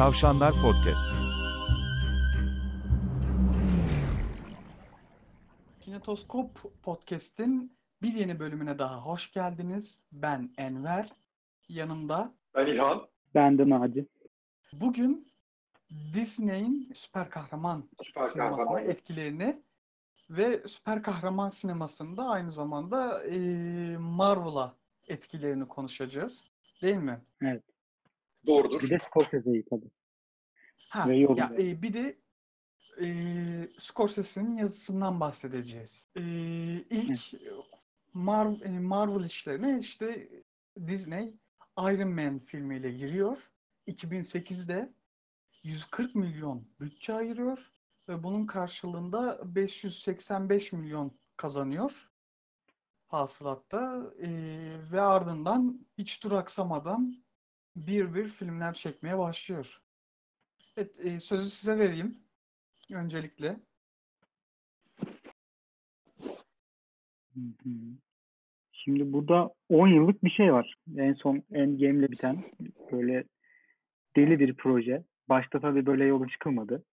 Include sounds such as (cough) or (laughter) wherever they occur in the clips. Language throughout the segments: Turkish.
Tavşanlar Podcast. Kinetoskop Podcast'in bir yeni bölümüne daha hoş geldiniz. Ben Enver. Yanımda Ben İlhan. Ben de Naci. bugün Disney'in süper kahraman Süper sinemasına kahraman. etkilerini ve süper kahraman sinemasında aynı zamanda eee, Marvel'a etkilerini konuşacağız. Değil mi? Doğrudur. Bir de Scorsese'yi tabii. Ha, Ve ya, e, bir de e, Scorsese'nin yazısından bahsedeceğiz. E, ilk Mar- e, Marvel işlerine işte Disney Iron Man filmiyle giriyor. 2008'de 140 milyon bütçe ayırıyor ve bunun karşılığında 585 milyon kazanıyor hasılatta E, ve ardından hiç duraksamadan bir bir filmler çekmeye başlıyor. Evet, e, sözü size vereyim. Öncelikle. Şimdi burada 10 yıllık bir şey var. En son Endgame'le biten böyle deli bir proje. Başta tabii böyle yola çıkılmadı.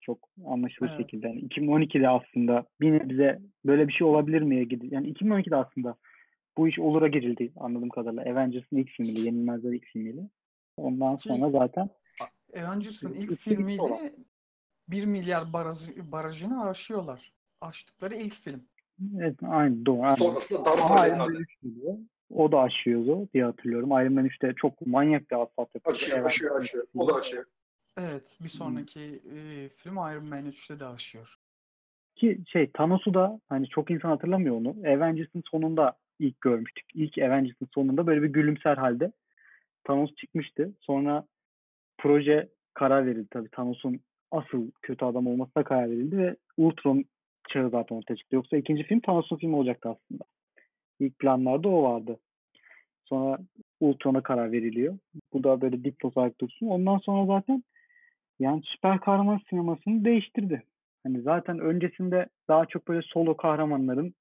Çok anlaşılır Evet. şekilde. Yani 2012'de aslında bir nebze böyle bir şey olabilir miye gidi. Yani 2012'de aslında bu iş olura girildi anladığım kadarıyla. Avengers'ın ilk filmiyle, Yenilmezler ilk filmiyle. Ondan Ki- sonra zaten Avengers'ın ilk İlk filmiyle olan. 1 milyar barajı, barajını aşıyorlar. Aştıkları ilk film. evet, aynı doğru. aynen. Sonrasında Ama darma Iron Man zaten. 3 geliyor. O da aşıyordu diye hatırlıyorum. Iron Man 3'te çok manyak bir asfalt yapıyordu. Aşıyor, Evet. aşıyor, aşıyor. O da aşıyor. Evet, bir sonraki e, film Iron Man 3'te de aşıyor. Ki şey Thanos'u da hani çok insan hatırlamıyor onu. Avengers'ın sonunda ilk görmüştük. İlk Avengers'ın sonunda böyle bir gülümser halde Thanos çıkmıştı. Sonra proje karar verildi tabii. Thanos'un asıl kötü adam olmasına karar verildi ve Ultron çağı zaten ortaya çıktı. Yoksa ikinci film Thanos'un filmi olacaktı aslında. İlk planlarda o vardı. Sonra Ultron'a karar veriliyor. Bu da böyle dipnot olarak dursun. Ondan sonra zaten yani süper kahraman sinemasını değiştirdi. Hani zaten öncesinde daha çok böyle solo kahramanların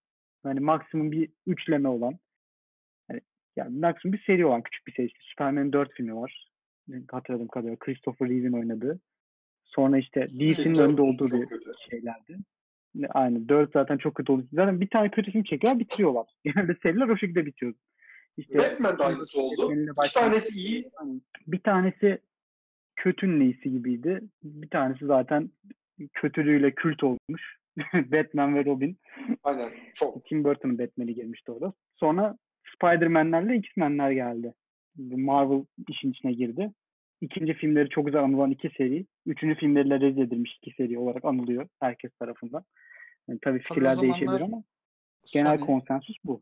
hani maksimum bir üçleme olan hani yani maksimum bir seri olan küçük bir seri. İşte Superman'in dört filmi var. Hatırladığım kadarıyla Christopher Reeve'in oynadığı. Sonra işte DC'nin Dört önde olduğu bir kötü. şeylerdi. Aynen. Dört zaten çok kötü oldu. Zaten bir tane kötü film çekiyorlar bitiriyorlar. (laughs) Genelde seriler o şekilde bitiyor. İşte Batman de aynısı oldu. Bir tanesi iyi. Hani bir tanesi kötünün iyisi gibiydi. Bir tanesi zaten kötülüğüyle kült olmuş. (laughs) Batman ve Robin. Aynen. Çok. Tim Burton'ın Batman'i girmişti orada. Sonra Spider-Man'lerle X-Men'ler geldi. Marvel işin içine girdi. İkinci filmleri çok güzel anılan iki seri. Üçüncü filmleriyle rezil edilmiş iki seri olarak anılıyor herkes tarafından. Yani tabii Tabii fikirler değişebilir zamanlar ama genel Sony- konsensus bu.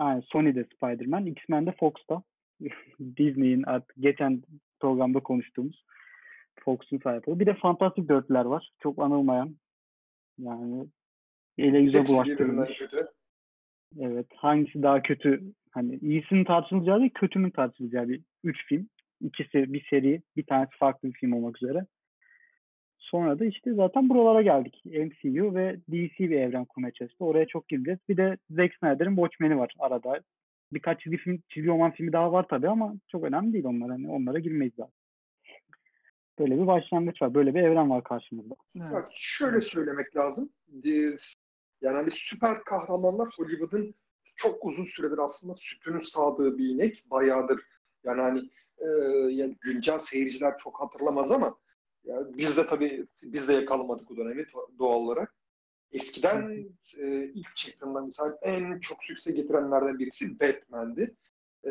Yani Sony'de Spider-Man, X-Men'de Fox'ta. (laughs) Disney'in artık geçen programda konuştuğumuz Fox'un sahip olduğu. Bir de Fantastic Dörtler var. Çok anılmayan. Yani ele yüze bulaştırılmış. Evet. Hangisi daha kötü? Hani iyisinin tartışılacağı değil, kötünün tartışılacağı bir üç film. İkisi bir seri, bir tanesi farklı bir film olmak üzere. Sonra da işte zaten buralara geldik. MCU ve DC bir evren kurmaya çalıştı. Oraya çok gireceğiz. Bir de Zack Snyder'ın Watchmen'i var arada. Birkaç çizgi film, çizgi roman filmi daha var tabii ama çok önemli değil onlar. Hani onlara girmeyiz zaten. Böyle bir başlangıç var. Böyle bir evren var karşımızda. Evet. Bak şöyle söylemek lazım. Ee, Yani hani süper kahramanlar Hollywood'un çok uzun süredir aslında sütünün sağdığı bir inek. Bayağıdır. Yani hani e, yani güncel seyirciler çok hatırlamaz ama yani biz de tabii biz de yakalamadık o dönemi doğal olarak. Eskiden e, ilk çıktığında mesela en çok sükse getirenlerden birisi Batman'di. E,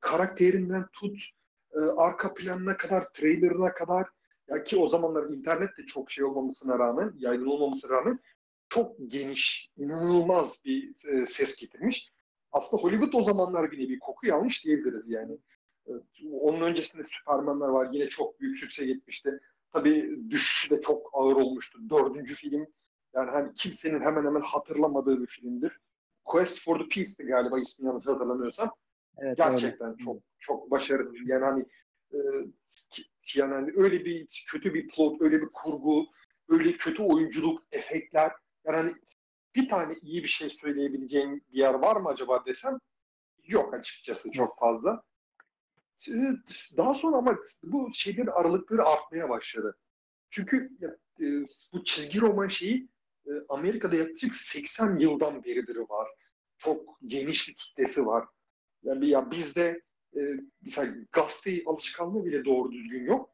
karakterinden tut, e, arka planına kadar, trailerına kadar ya ki o zamanlar internet de çok şey olmamasına rağmen, yaygın olmamasına rağmen çok geniş, inanılmaz bir e, ses getirmiş. Aslında Hollywood o zamanlar bir koku yanlış diyebiliriz yani. E, onun öncesinde Superman'ler var. Yine çok büyük sükse gitmişti. Tabii düşüşü de çok ağır olmuştu. Dördüncü film yani hani kimsenin hemen hemen hatırlamadığı bir filmdir. Quest for the Peace'ti galiba ismini yanlış hatırlamıyorsam. Evet, Gerçekten öyle. çok çok başarısız. Yani hani e, yani hani öyle bir kötü bir plot, öyle bir kurgu, öyle kötü oyunculuk, efektler. Yani hani bir tane iyi bir şey söyleyebileceğim bir yer var mı acaba desem yok açıkçası çok fazla. Daha sonra ama bu şeylerin aralıkları artmaya başladı. Çünkü e, bu çizgi roman şeyi e, Amerika'da yaklaşık 80 yıldan beridir var. Çok geniş bir kitlesi var. Yani ya bizde e, mesela gazete alışkanlığı bile doğru düzgün yok.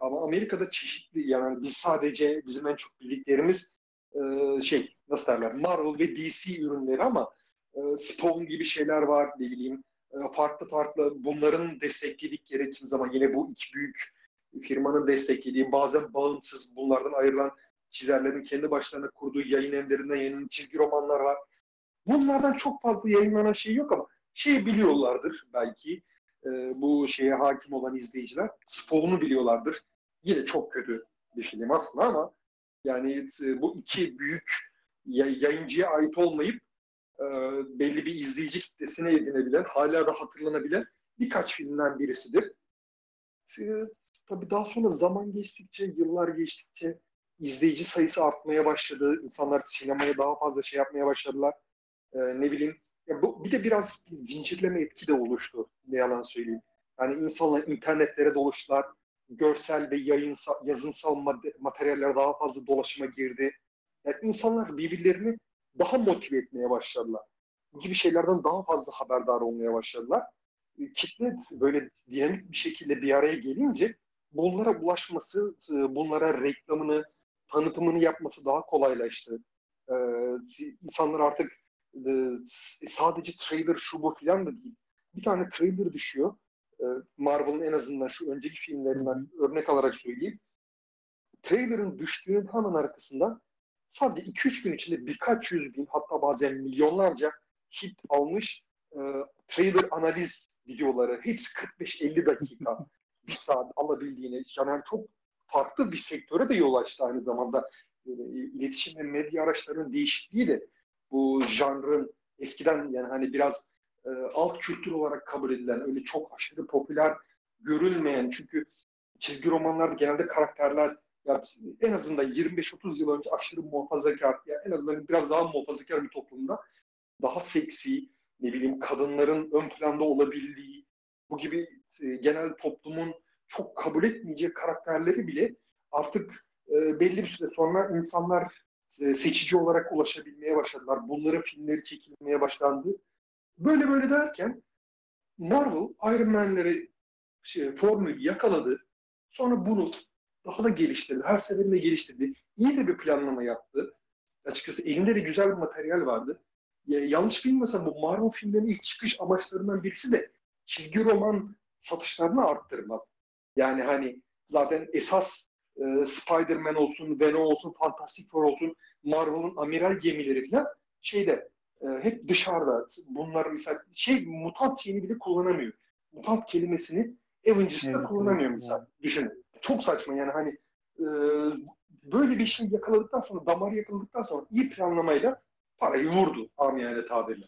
Ama Amerika'da çeşitli yani biz sadece bizim en çok bildiklerimiz e, şey nasıl derler Marvel ve DC ürünleri ama e, Spawn gibi şeyler var ne bileyim e, farklı farklı bunların destekledikleri kim zaman yine bu iki büyük firmanın desteklediği bazen bağımsız bunlardan ayrılan çizerlerin kendi başlarına kurduğu yayın evlerinden yayınlanan çizgi romanlar var. Bunlardan çok fazla yayınlanan şey yok ama şey biliyorlardır belki e, bu şeye hakim olan izleyiciler. Spawn'u biliyorlardır. Yine çok kötü bir film aslında ama yani e, bu iki büyük yayıncıya ait olmayıp e, belli bir izleyici kitlesine edinebilen, hala da hatırlanabilen birkaç filmden birisidir. E, tabii daha sonra zaman geçtikçe, yıllar geçtikçe izleyici sayısı artmaya başladı. İnsanlar sinemaya daha fazla şey yapmaya başladılar. E, ne bileyim. Ya bu, bir de biraz zincirleme etki de oluştu. Ne yalan söyleyeyim. Yani insanlar internetlere doluştular. Görsel ve yayınsal, yazınsal materyaller daha fazla dolaşıma girdi. Yani insanlar birbirlerini daha motive etmeye başladılar. Bu gibi şeylerden daha fazla haberdar olmaya başladılar. E, kitle böyle dinamik bir şekilde bir araya gelince bunlara ulaşması, e, bunlara reklamını, tanıtımını yapması daha kolaylaştı. Ee, insanlar artık e, sadece trailer şu bu filan da değil. Bir tane trailer düşüyor. Ee, Marvel'ın en azından şu önceki filmlerinden örnek alarak söyleyeyim. Trailer'ın düştüğünün hemen arkasından sadece 2-3 gün içinde birkaç yüz bin hatta bazen milyonlarca hit almış e, trailer analiz videoları hepsi 45-50 dakika (laughs) bir saat alabildiğini yani çok farklı bir sektöre de yol açtı aynı zamanda. E, iletişim ve medya araçlarının değişikliği de bu janrın eskiden yani hani biraz e, alt kültür olarak kabul edilen öyle çok aşırı popüler görülmeyen çünkü çizgi romanlarda genelde karakterler ya en azından 25-30 yıl önce aşırı muhafazakar, yani en azından biraz daha muhafazakar bir toplumda daha seksi, ne bileyim kadınların ön planda olabildiği, bu gibi e, genel toplumun çok kabul etmeyeceği karakterleri bile artık e, belli bir süre sonra insanlar seçici olarak ulaşabilmeye başladılar. Bunların filmleri çekilmeye başlandı. Böyle böyle derken Marvel Iron Man'leri şey, formülü yakaladı. Sonra bunu daha da geliştirdi. Her seferinde geliştirdi. İyi de bir planlama yaptı. Açıkçası elinde de güzel bir materyal vardı. Ya, yanlış bilmiyorsam bu Marvel filmlerinin ilk çıkış amaçlarından birisi de çizgi roman satışlarını arttırmak. Yani hani zaten esas e, Spider-Man olsun, Venom olsun, Fantastic Four olsun, Marvel'ın amiral gemileri falan şeyde e, hep dışarıda. Bunlar mesela şey mutant şeyini bile kullanamıyor. Mutant kelimesini Avengers'ta evet, kullanamıyor evet, mesela. Düşünün çok saçma yani hani e, böyle bir şey yakaladıktan sonra damar yakaladıktan sonra iyi planlamayla parayı vurdu amiyane tabirle.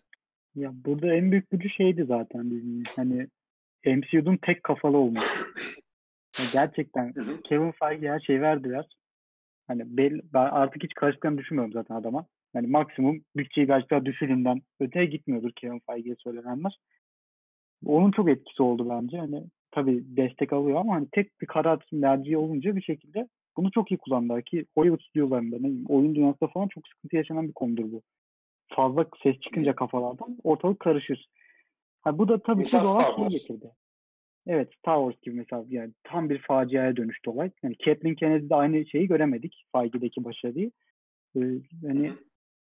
Ya burada en büyük gücü şeydi zaten bizim hani MCU'nun tek kafalı olması. (laughs) Yani gerçekten Kevin Feige her şeyi verdiler. Hani bel, ben artık hiç karşılıklarını düşünmüyorum zaten adama. Yani maksimum bütçeyi gerçekten düşüründen öteye gitmiyordur Kevin Feige'ye söylenenler. Onun çok etkisi oldu bence. Hani tabii destek alıyor ama hani tek bir karar merci olunca bir şekilde bunu çok iyi kullandılar ki Hollywood stüdyolarında ne bileyim, oyun dünyasında falan çok sıkıntı yaşanan bir konudur bu. Fazla ses çıkınca kafalardan ortalık karışır. Ha, bu da tabii ki doğal şey getirdi. Evet Star Wars gibi mesela yani tam bir faciaya dönüştü olay. Yani Kathleen Kennedy'de aynı şeyi göremedik. Feige'deki başarıyı. Ee, yani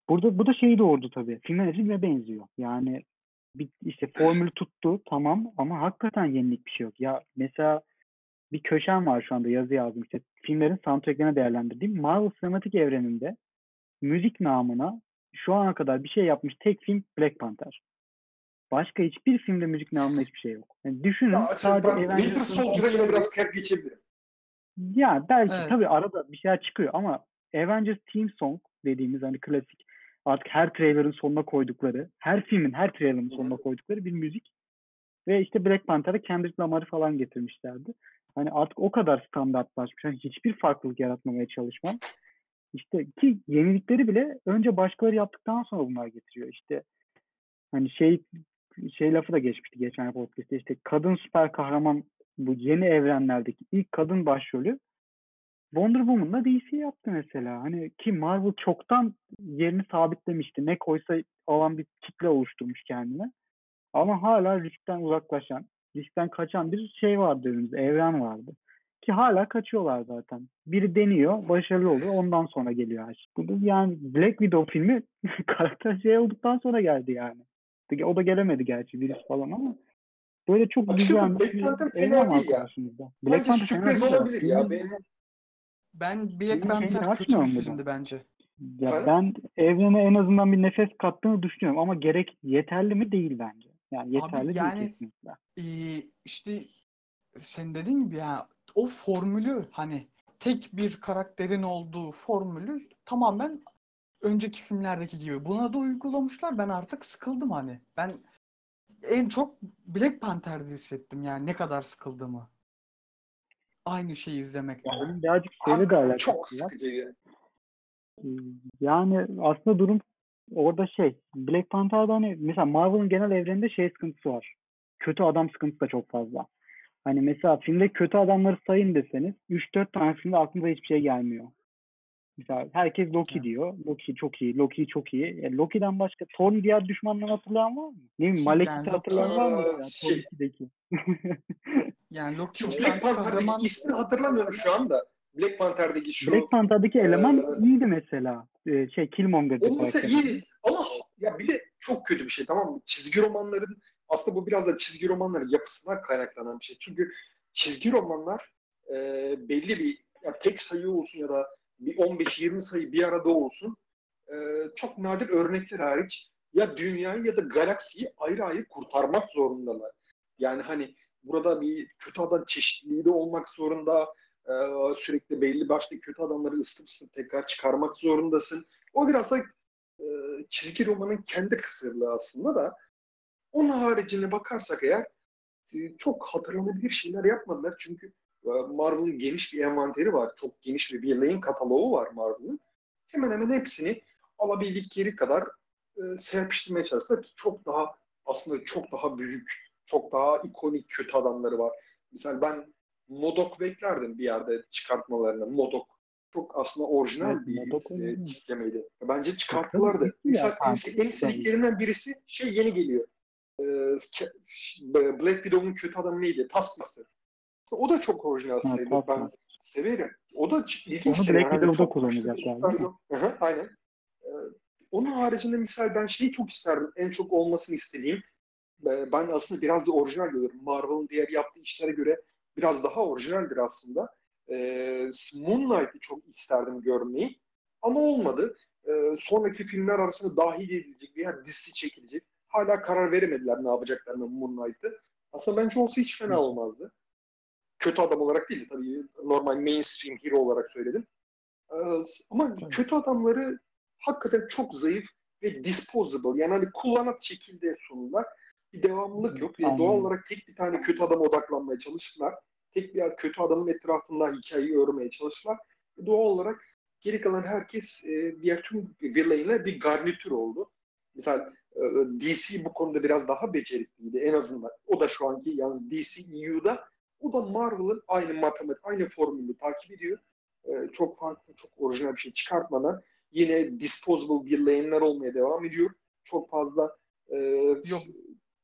burada bu da şeyi doğurdu tabii. Filmler hepsi benziyor. Yani bir işte formülü tuttu tamam ama hakikaten yenilik bir şey yok. Ya mesela bir köşem var şu anda yazı yazdım işte filmlerin soundtracklerini değerlendirdiğim Marvel sinematik evreninde müzik namına şu ana kadar bir şey yapmış tek film Black Panther. Başka hiçbir filmde müzik namına hiçbir şey yok. Yani düşünün ya, sadece ben Winter Soldier'a yine biraz kep geçebilirim. Ya belki evet. tabii arada bir şeyler çıkıyor ama Avengers Team Song dediğimiz hani klasik artık her trailer'ın sonuna koydukları, her filmin her trailer'ın sonuna koydukları bir müzik. Ve işte Black Panther'a Kendrick Lamar'ı falan getirmişlerdi. Hani artık o kadar standartlaşmış. Yani hiçbir farklılık yaratmamaya çalışmam. İşte ki yenilikleri bile önce başkaları yaptıktan sonra bunlar getiriyor. İşte hani şey şey lafı da geçmişti geçen podcast'te işte kadın süper kahraman bu yeni evrenlerdeki ilk kadın başrolü Wonder Woman'la DC yaptı mesela. Hani ki Marvel çoktan yerini sabitlemişti. Ne koysa alan bir kitle oluşturmuş kendine. Ama hala riskten uzaklaşan, riskten kaçan bir şey vardı önümüzde. Evren vardı. Ki hala kaçıyorlar zaten. Biri deniyor, başarılı oluyor. Ondan sonra geliyor. Bu da yani Black Widow filmi (laughs) karakter şey olduktan sonra geldi yani. O da gelemedi gerçi virüs falan ama böyle çok Açıkçası güzel Black bir fena var karşımızda. Black Panther sürpriz olabilir ya. Benim, Ben Black Panther kötü bir filmdi bence. Ya ben evrene en azından bir nefes kattığını düşünüyorum ama gerek yeterli mi değil bence. Yani Abi yeterli yani- değil kesinlikle. Ee, işte sen dediğin gibi ya o formülü hani tek bir karakterin olduğu formülü tamamen önceki filmlerdeki gibi. Buna da uygulamışlar. Ben artık sıkıldım hani. Ben en çok Black Panther'de hissettim yani ne kadar sıkıldığımı. Aynı şeyi izlemekten. Yani birazcık şeyle de alakası çok sıkıcı. ya. Yani aslında durum orada şey Black Panther'da hani mesela Marvel'ın genel evreninde şey sıkıntısı var. Kötü adam sıkıntısı da çok fazla. Hani mesela filmde kötü adamları sayın deseniz 3-4 tanesinde aklınıza hiçbir şey gelmiyor. Mesela herkes Loki Evet. diyor. Loki çok iyi, Loki çok iyi. E, Loki'den başka Thor'un diğer düşmanlarını hatırlayan var mı? Ne bileyim Malekith'i Yani hatırlayan var mı? Mesela? şey- Thor 2'deki. (laughs) Yani Loki Black Panther'daki kahraman ismini hatırlamıyorum şu anda. Black Panther'daki şu Black Panther'daki eleman Ee, iyiydi mesela. Ee, şey Killmonger'dı. O mesela karakteri. iyi ama ya bir de çok kötü bir şey tamam mı? Çizgi romanların aslında bu biraz da çizgi romanların yapısından kaynaklanan bir şey. Çünkü çizgi romanlar e, belli bir ya tek sayı olsun ya da bir 15-20 sayı bir arada olsun e, çok nadir örnekler hariç ya dünyayı ya da galaksiyi ayrı ayrı kurtarmak zorundalar. Yani hani burada bir kötü adam çeşitliliği de olmak zorunda. E, sürekli belli başlı kötü adamları ısıtıp ısıtıp tekrar çıkarmak zorundasın. O biraz da e, çizgi romanın kendi kısırlığı aslında da onun haricine bakarsak eğer e, çok hatırlanabilir şeyler yapmadılar. Çünkü Marvel'ın geniş bir envanteri var. Çok geniş bir birliğin kataloğu var Marvel'ın. Hemen hemen hepsini alabildikleri kadar e, serpiştirmeye çalıştılar ki çok daha aslında çok daha büyük, çok daha ikonik kötü adamları var. Mesela ben Modok beklerdim bir yerde çıkartmalarını. Modok çok aslında orijinal Evet, bir Modok e, tiplemeydi. Bence çıkarttılardı. Mesela en, tabii. en sevdiklerinden birisi şey yeni geliyor. Ee, Black Widow'un kötü adamı neydi? Taskmaster. O da çok orijinal Ha, sayılır. Ben Taskmaster. severim. O da ilginç. Onu. Black Widow'da kullanacaklar, bir hı, Aynen. Ee, onun haricinde misal ben şeyi çok isterdim. En çok olmasını istediğim ben aslında biraz da orijinal görüyorum. Marvel'ın diğer yaptığı işlere göre biraz daha orijinaldir aslında. Ee, Moon Knight'ı çok isterdim görmeyi. Ama olmadı. Ee, sonraki filmler arasında dahil edilecek veya dizisi çekilecek. Hala karar veremediler ne yapacaklarını Moon Knight'ı. Aslında bence olsa hiç fena olmazdı. Kötü adam olarak değil tabii. Normal mainstream hero olarak söyledim. Ee, ama kötü adamları hakikaten çok zayıf ve disposable. Yani hani kullanat şekilde sundular. Bir devamlılık yok. Ve Aynen. doğal olarak tek bir tane kötü adama odaklanmaya çalıştılar. Tek bir kötü adamın etrafında hikayeyi örmeye çalıştılar. Ve doğal olarak geri kalan herkes e, diğer tüm villain'e bir garnitür oldu. Mesela e, DC bu konuda biraz daha becerikliydi en azından. O da şu anki yalnız DCEU'da o da Marvel'ın aynı matematik, aynı formülü takip ediyor. E, çok farklı, çok orijinal bir şey çıkartmadan yine disposable villain'ler olmaya devam ediyor. Çok fazla e, Yok.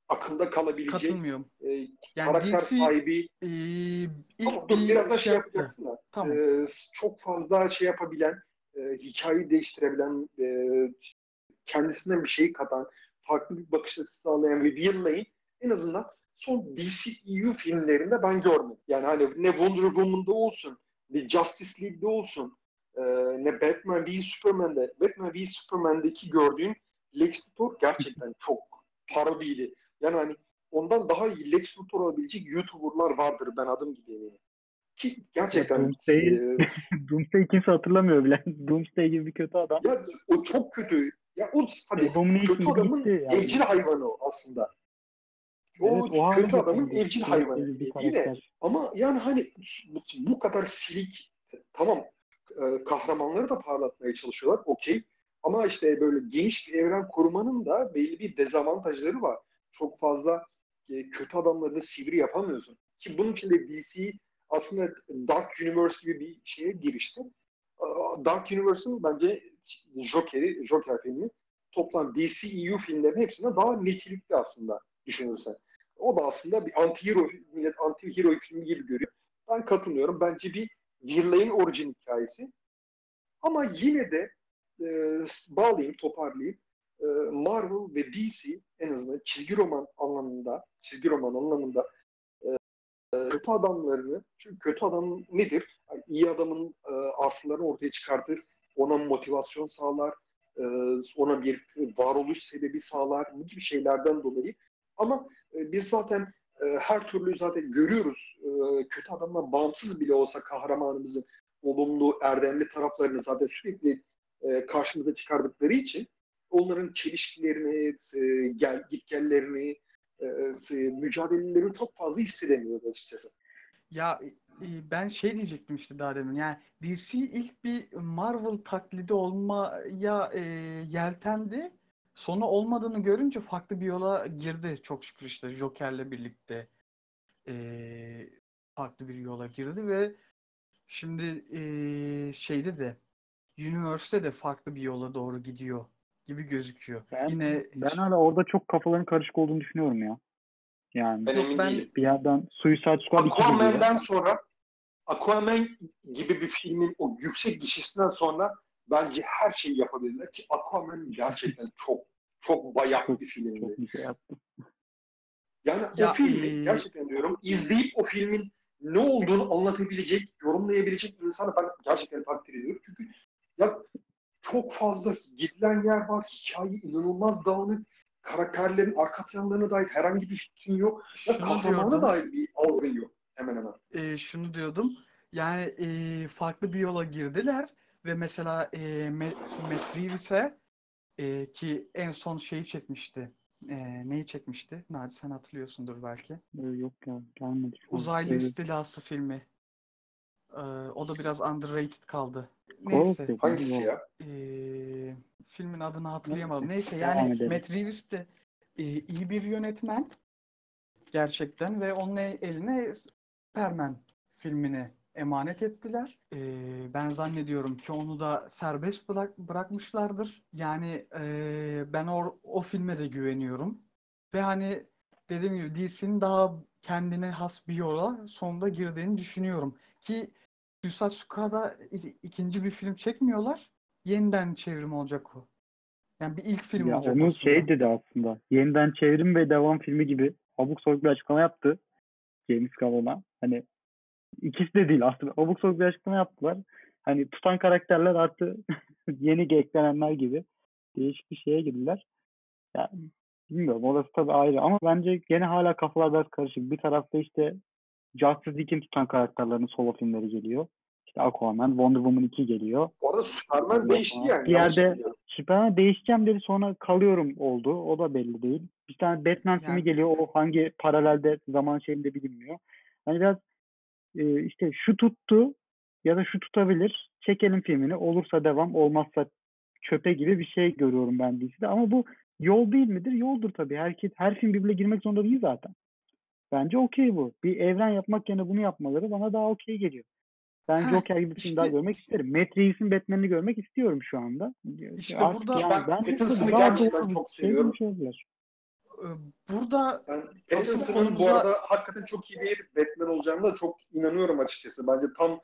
akılda kalabilecek katılmıyorum. e, Yani karakter DC sahibi Ee, ilk ama dur bir biraz daha şey yaptı. yapacaksın da. Tamam. Ee, çok fazla şey yapabilen, e, hikayeyi değiştirebilen, e, kendisinden bir şey katan, farklı bir bakış açısı sağlayan bir villain en azından son DCEU filmlerinde ben görmedim. Yani hani ne Wonder Woman'da olsun, ne Justice League'de olsun, e, ne Batman v Superman'de. Batman v Superman'deki gördüğün Lex Luthor gerçekten (laughs) çok parodiydi. Yani hani ondan daha iyi Lex Luthor olabilecek YouTuber'lar vardır ben adım gibi eminim. Ki gerçekten Doomsday- e, (laughs) Doomsday kimse hatırlamıyor bile. (laughs) Doomsday gibi bir kötü adam. ya o çok kötü. Ya o hadi Abomination kötü adamın yani. evcil hayvanı o aslında. O Evet, o kötü adamın getirdi. evcil hayvanı. bir Yine karakter. ama yani hani bu, bu kadar silik tamam e, kahramanları da parlatmaya çalışıyorlar okey. Ama işte böyle geniş bir evren kurmanın da belli bir dezavantajları var. çok fazla e, kötü adamlarını sivri yapamıyorsun. Ki bunun için de DC aslında Dark Universe gibi bir şeye girişti. Dark Universe'ın bence Joker'i, Joker filmi toplam DCEU filmlerinin hepsine daha nitelikli aslında düşünürsen. O da aslında bir anti-hero, millet anti-hero filmi gibi görüyor. Ben katılmıyorum. Bence bir Virlay'ın orijin hikayesi. Ama yine de e, bağlayayım, toparlayayım. E, Marvel ve DC en azından çizgi roman anlamında, çizgi roman anlamında e, kötü adamlarını, çünkü kötü adam nedir? Yani iyi adamın e, artılarını ortaya çıkartır, ona motivasyon sağlar, e, ona bir varoluş sebebi sağlar, bu gibi şeylerden dolayı. Ama biz zaten e, her türlü zaten görüyoruz. E, kötü adamdan bağımsız bile olsa kahramanımızın olumlu, erdemli taraflarını zaten sürekli e, karşımıza çıkardıkları için onların çelişkilerini, e, gel, gitgellerini, e, e, mücadelelerini çok fazla hissedemiyoruz açıkçası. Ya e, ben şey diyecektim işte daha demin. Yani DC ilk bir Marvel taklidi olmaya e, yeltendi. Sonu olmadığını görünce farklı bir yola girdi çok şükür işte Joker'le birlikte e, farklı bir yola girdi ve şimdi e, şeyde de Universe'de de farklı bir yola doğru gidiyor gibi gözüküyor. Ben, Yine ben hala orada çok kafaların karışık olduğunu düşünüyorum ya. Yani Ben Yok, emin ben- değilim. bir yerden Suicide Squad 2 geliyor. Aquaman'den sonra Aquaman gibi bir filmin o yüksek gişesinden sonra bence her şeyi yapabilirler ki Aquaman gerçekten çok çok bayak bir filmdi. Çok bir şey. Yani Ya, o filmi gerçekten diyorum izleyip o filmin ne olduğunu anlatabilecek, yorumlayabilecek insanı ben gerçekten takdir ediyorum. Çünkü ya çok fazla gidilen yer var, hikaye inanılmaz dağınık, karakterlerin arka planlarına dair herhangi bir fikrin yok. Ya kahramana dair bir algın yok hemen hemen. e, şunu diyordum. Yani e, farklı bir yola girdiler ve mesela e, Matt, Reeves'e e, ki en son şeyi çekmişti. E, neyi çekmişti? Naci sen hatırlıyorsundur belki. Ee, yok ya gelmedi. Uzaylı Evet. İstilası filmi. E, o da biraz underrated kaldı. Neyse. Hangisi ya? e, filmin adını hatırlayamadım. Neyse yani. Matt Reeves de e, iyi bir yönetmen gerçekten ve onun eline Superman filmini emanet ettiler. E, ben zannediyorum ki onu da serbest bırak, bırakmışlardır. Yani e, ben o, o filme de güveniyorum. Ve hani dediğim gibi DC'nin daha kendine has bir yola sonunda girdiğini düşünüyorum. Ki Suicide Squad'a ikinci bir film çekmiyorlar. Yeniden çevrim olacak o. Yani bir ilk film Ya olacak onu aslında. şey dedi aslında. Yeniden çevrim ve devam filmi gibi abuk sabuk bir açıklama yaptı. James Gunn'a. Hani ikisi de değil aslında. Abuk sabuk bir açıklama yaptılar. Hani tutan karakterler artı (laughs) yeni eklenenler gibi değişik bir şeye girdiler. Ya, bilmiyorum orası tabii ayrı ama bence gene hala kafalar biraz karışık. Bir tarafta işte Justice League'in tutan karakterlerin solo filmleri geliyor. İşte Aquaman, Wonder Woman 2 geliyor. Bu arada Superman Yok, değişti yani. bir yerde-. Superman değişeceğim dedi sonra kalıyorum oldu. O da belli değil. Bir tane Batman filmi Yani- geliyor. O hangi paralelde zaman şeyinde bilinmiyor. Hani biraz e, işte şu tuttu ya da şu tutabilir. Çekelim filmini. Olursa devam, olmazsa çöpe gibi bir şey görüyorum ben dizide. Ama bu yol değil midir? Yoldur tabii. Herkes her film birbirine girmek zorunda değil zaten. Bence okey bu. Bir evren yapmak yerine bunu yapmaları bana daha okey geliyor. Ben Ha, Joker gibi bir film daha işte- görmek isterim. Matt Reeves'in Batman'ini görmek istiyorum şu anda. İşte Artık burada- yani Ben bence Pattinson'ı gerçekten çok şey seviyorum. oldular. Ee, Burada Asıl Pattinson'ın bu arada hakikaten çok iyi bir Batman olacağını da çok inanıyorum açıkçası. Bence tam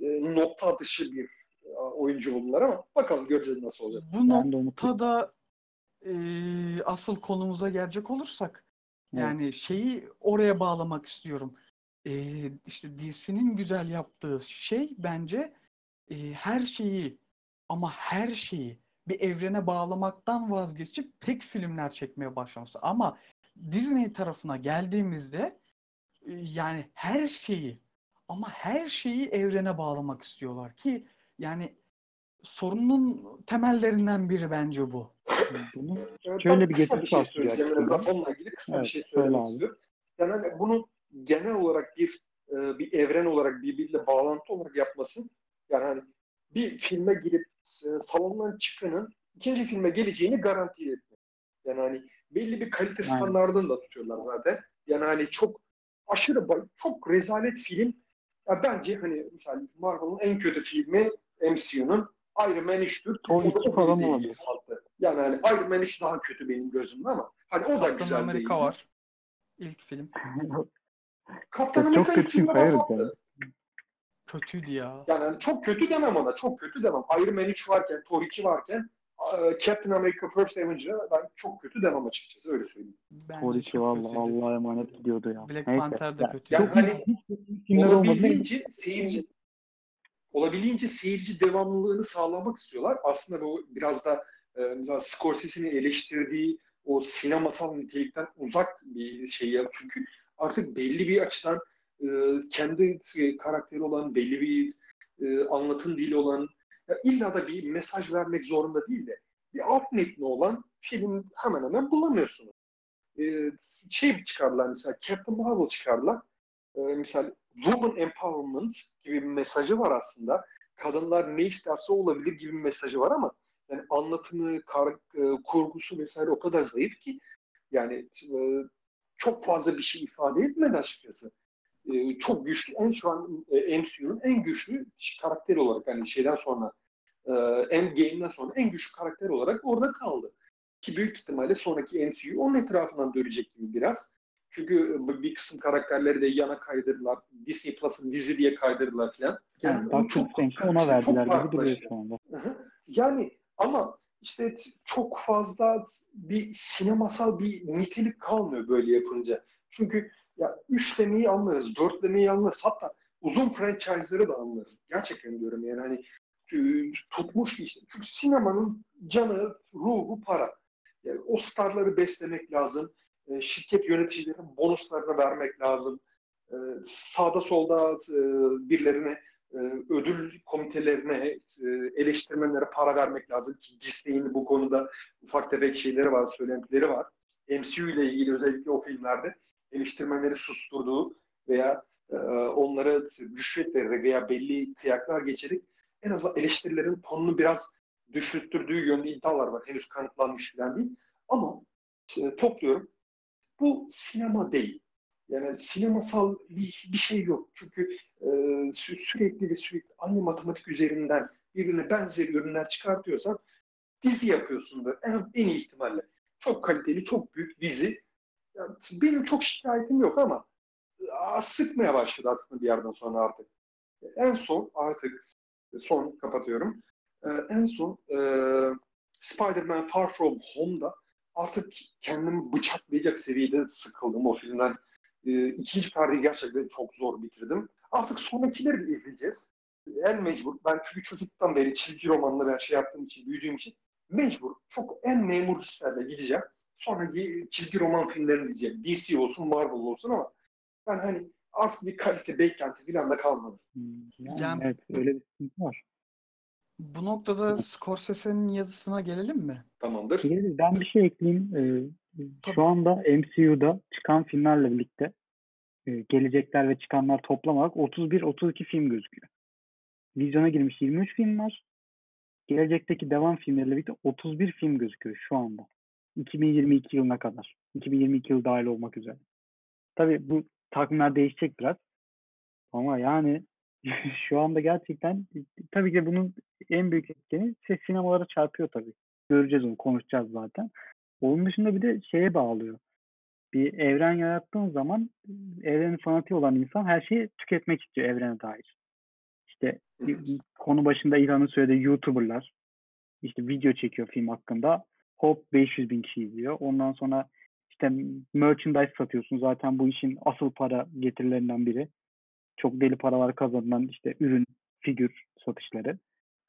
e, nokta atışı bir e, oyuncu oldular ama bakalım göreceğiz nasıl olacak. bu Ben noktada e, asıl konumuza gelecek olursak Evet. yani şeyi oraya bağlamak istiyorum. E, işte DC'nin güzel yaptığı şey bence e, her şeyi ama her şeyi bir evrene bağlamaktan vazgeçip tek filmler çekmeye başlaması. Ama Disney tarafına geldiğimizde e, yani her şeyi ama her şeyi evrene bağlamak istiyorlar ki yani sorunun temellerinden biri bence bu. Bunu Evet, Şöyle ben bir kısa geçiş şey söyleyeceğim. Onunla ilgili kısa Evet, bir şey söyle söylemek istiyorum. Yani hani bunu genel olarak bir e, bir evren olarak birbiriyle bağlantı olarak yapması yani hani bir filme girip salondan çıkanın ikinci filme geleceğini garanti etmek. Yani hani belli bir kalite standartını da tutuyorlar zaten. Yani hani çok aşırı çok rezalet film. Ya bence hani mesela Marvel'ın en kötü filmi MCU'nun Iron Man 3'tür. O O da iki o falan bile değil olabilir. Yani hani Iron Man 3 daha kötü benim gözümde ama hani o da Kaptan güzel Amerika değil. var. İlk film. Kaptan Çok Amerika kötü ilk film yani. Kötüydü ya. Yani hani çok kötü demem ona. Çok kötü demem. Iron Man 3 varken, Thor 2 varken e, Captain America First Avenger'a ben çok kötü demem açıkçası. Öyle söyleyeyim. Bence Tor 2 çok valla kötüydü. Allah'a emanet gidiyordu ya. Black Neyse. Panther de Ya, kötüydü. Yani çok hani hiç olabildiğince seyirci olabildiğince seyirci devamlılığını sağlamak istiyorlar. Aslında bu biraz da e, Scorsese'nin eleştirdiği o sinemasal nitelikten uzak bir şey ya. Çünkü artık belli bir açıdan e, kendi e, karakteri olan, belli bir e, anlatım dili olan, ya illa da bir mesaj vermek zorunda değil de bir alt metni olan film hemen hemen bulamıyorsunuz. E, şey çıkardılar mesela Captain Marvel çıkardılar. E, mesela Woman Empowerment gibi bir mesajı var aslında. Kadınlar ne isterse olabilir gibi bir mesajı var ama yani anlatımı, kar, e, kurgusu vesaire o kadar zayıf ki yani e, çok fazla bir şey ifade etmedi açıkçası. E, çok güçlü, en şu an e, MCU'nun en güçlü karakteri olarak hani şeyden sonra e, Endgame'den sonra en güçlü karakter olarak orada kaldı. Ki büyük ihtimalle sonraki MCU onun etrafından dönecek gibi biraz. Çünkü e, bir kısım karakterleri de yana kaydırdılar. Disney Plus'ın dizi diye kaydırdılar falan. Yani o Doctor Strange'i ona karışık, çok verdiler gibi duruyor şu anda. Yani ama işte çok fazla bir sinemasal bir nitelik kalmıyor böyle yapınca. Çünkü ya üçlemeyi anlarız, dörtlemeyi anlarız. Hatta uzun franchise'ları da anlarız. Gerçekten diyorum yani hani e, tutmuş işte. Çünkü sinemanın canı, ruhu para. Yani o starları beslemek lazım. E, Şirket yöneticilerinin bonuslarını vermek lazım. E, Sağda solda e, birilerine ödül komitelerine, e, eleştirmenlere para vermek lazım ki Disney'in bu konuda ufak tefek şeyleri var, söylentileri var. MCU ile ilgili özellikle o filmlerde eleştirmenleri susturduğu veya e, onlara rüşvet vererek veya belli kıyaklar geçerek en azından eleştirilerin tonunu biraz düşürttürdüğü yönde iddialar var. Henüz kanıtlanmış falan değil. Ama e, topluyorum. Bu sinema değil. Yani sinemasal bir, bir şey yok. Çünkü e, sü- sürekli ve sürekli aynı matematik üzerinden birbirine benzer ürünler çıkartıyorsan dizi yapıyorsundur en, en iyi ihtimalle. Çok kaliteli, çok büyük dizi. Yani benim çok şikayetim yok ama aa, sıkmaya başladı aslında bir yerden sonra artık. En son artık son kapatıyorum. En son e, Spider-Man Far From Home'da artık kendimi bıçaklayacak seviyede sıkıldım o filmden. Ee, ikinci perdeyi gerçekten çok zor bitirdim. Artık sonrakileri de izleyeceğiz. En mecbur. Ben çünkü çocukluktan beri çizgi romanla ben şey yaptığım için, büyüdüğüm için mecbur. Çok en memur hislerle gideceğim. Sonra çizgi roman filmlerini izleyeceğim. DC olsun, Marvel olsun ama ben hani artık bir kalite beklenti falan da kalmadı. Hmm, Yani, Yani- evet öyle bir sıkıntı var. Bu noktada Scorsese'nin yazısına gelelim mi? Tamamdır. Şimdi ben bir şey ekleyeyim. Ee, Şu anda MCU'da çıkan filmlerle birlikte e, gelecekler ve çıkanlar toplam olarak 31-32 film gözüküyor. Vizyona girmiş 23 film var. Gelecekteki devam filmleriyle birlikte 31 film gözüküyor şu anda. 2022 yılına kadar. 2022 yıl dahil olmak üzere. Tabii bu takvimler değişecek biraz. Ama yani (laughs) şu anda gerçekten tabii ki bunun en büyük etkeni şey, sinemalara çarpıyor tabii. Göreceğiz onu, konuşacağız zaten. Onun dışında bir de şeye bağlıyor. Bir evren yarattığın zaman evrenin fanatiği olan insan her şeyi tüketmek istiyor evrene dair. İşte konu başında İlhan'ın söylediği YouTuber'lar işte video çekiyor film hakkında. Hop 500 bin kişi izliyor. Ondan sonra işte merchandise satıyorsun. Zaten bu işin asıl para getirilerinden biri. Çok deli paralar kazanılan işte ürün, figür satışları.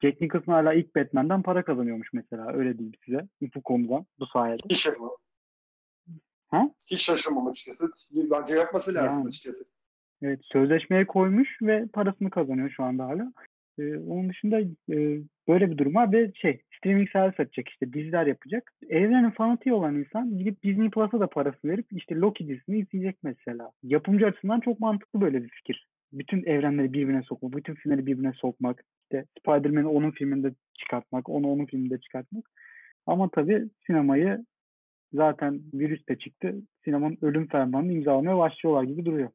Jack Nicholson hala ilk Batman'den para kazanıyormuş mesela. Öyle diyeyim size. Bu konudan, bu sayede. Hiç şaşırmam. Ha? Hiç şaşırmam açıkçası. Bence yapması lazım Yani. açıkçası. Evet, sözleşmeye koymuş ve parasını kazanıyor şu anda hala. Ee, onun dışında e, böyle bir durum var ve şey streaming servis açacak işte diziler yapacak. Evrenin fanatiği olan insan gidip Disney Plus'a da parasını verip işte Loki dizisini izleyecek mesela. Yapımcı açısından çok mantıklı böyle bir fikir. Bütün evrenleri birbirine sokmak, bütün filmleri birbirine sokmak, işte Spider-Man'i onun filminde çıkartmak, onu onun filminde çıkartmak. Ama tabii sinemayı zaten virüs de çıktı. Sinemanın ölüm fermanını imzalamaya başlıyorlar gibi duruyor.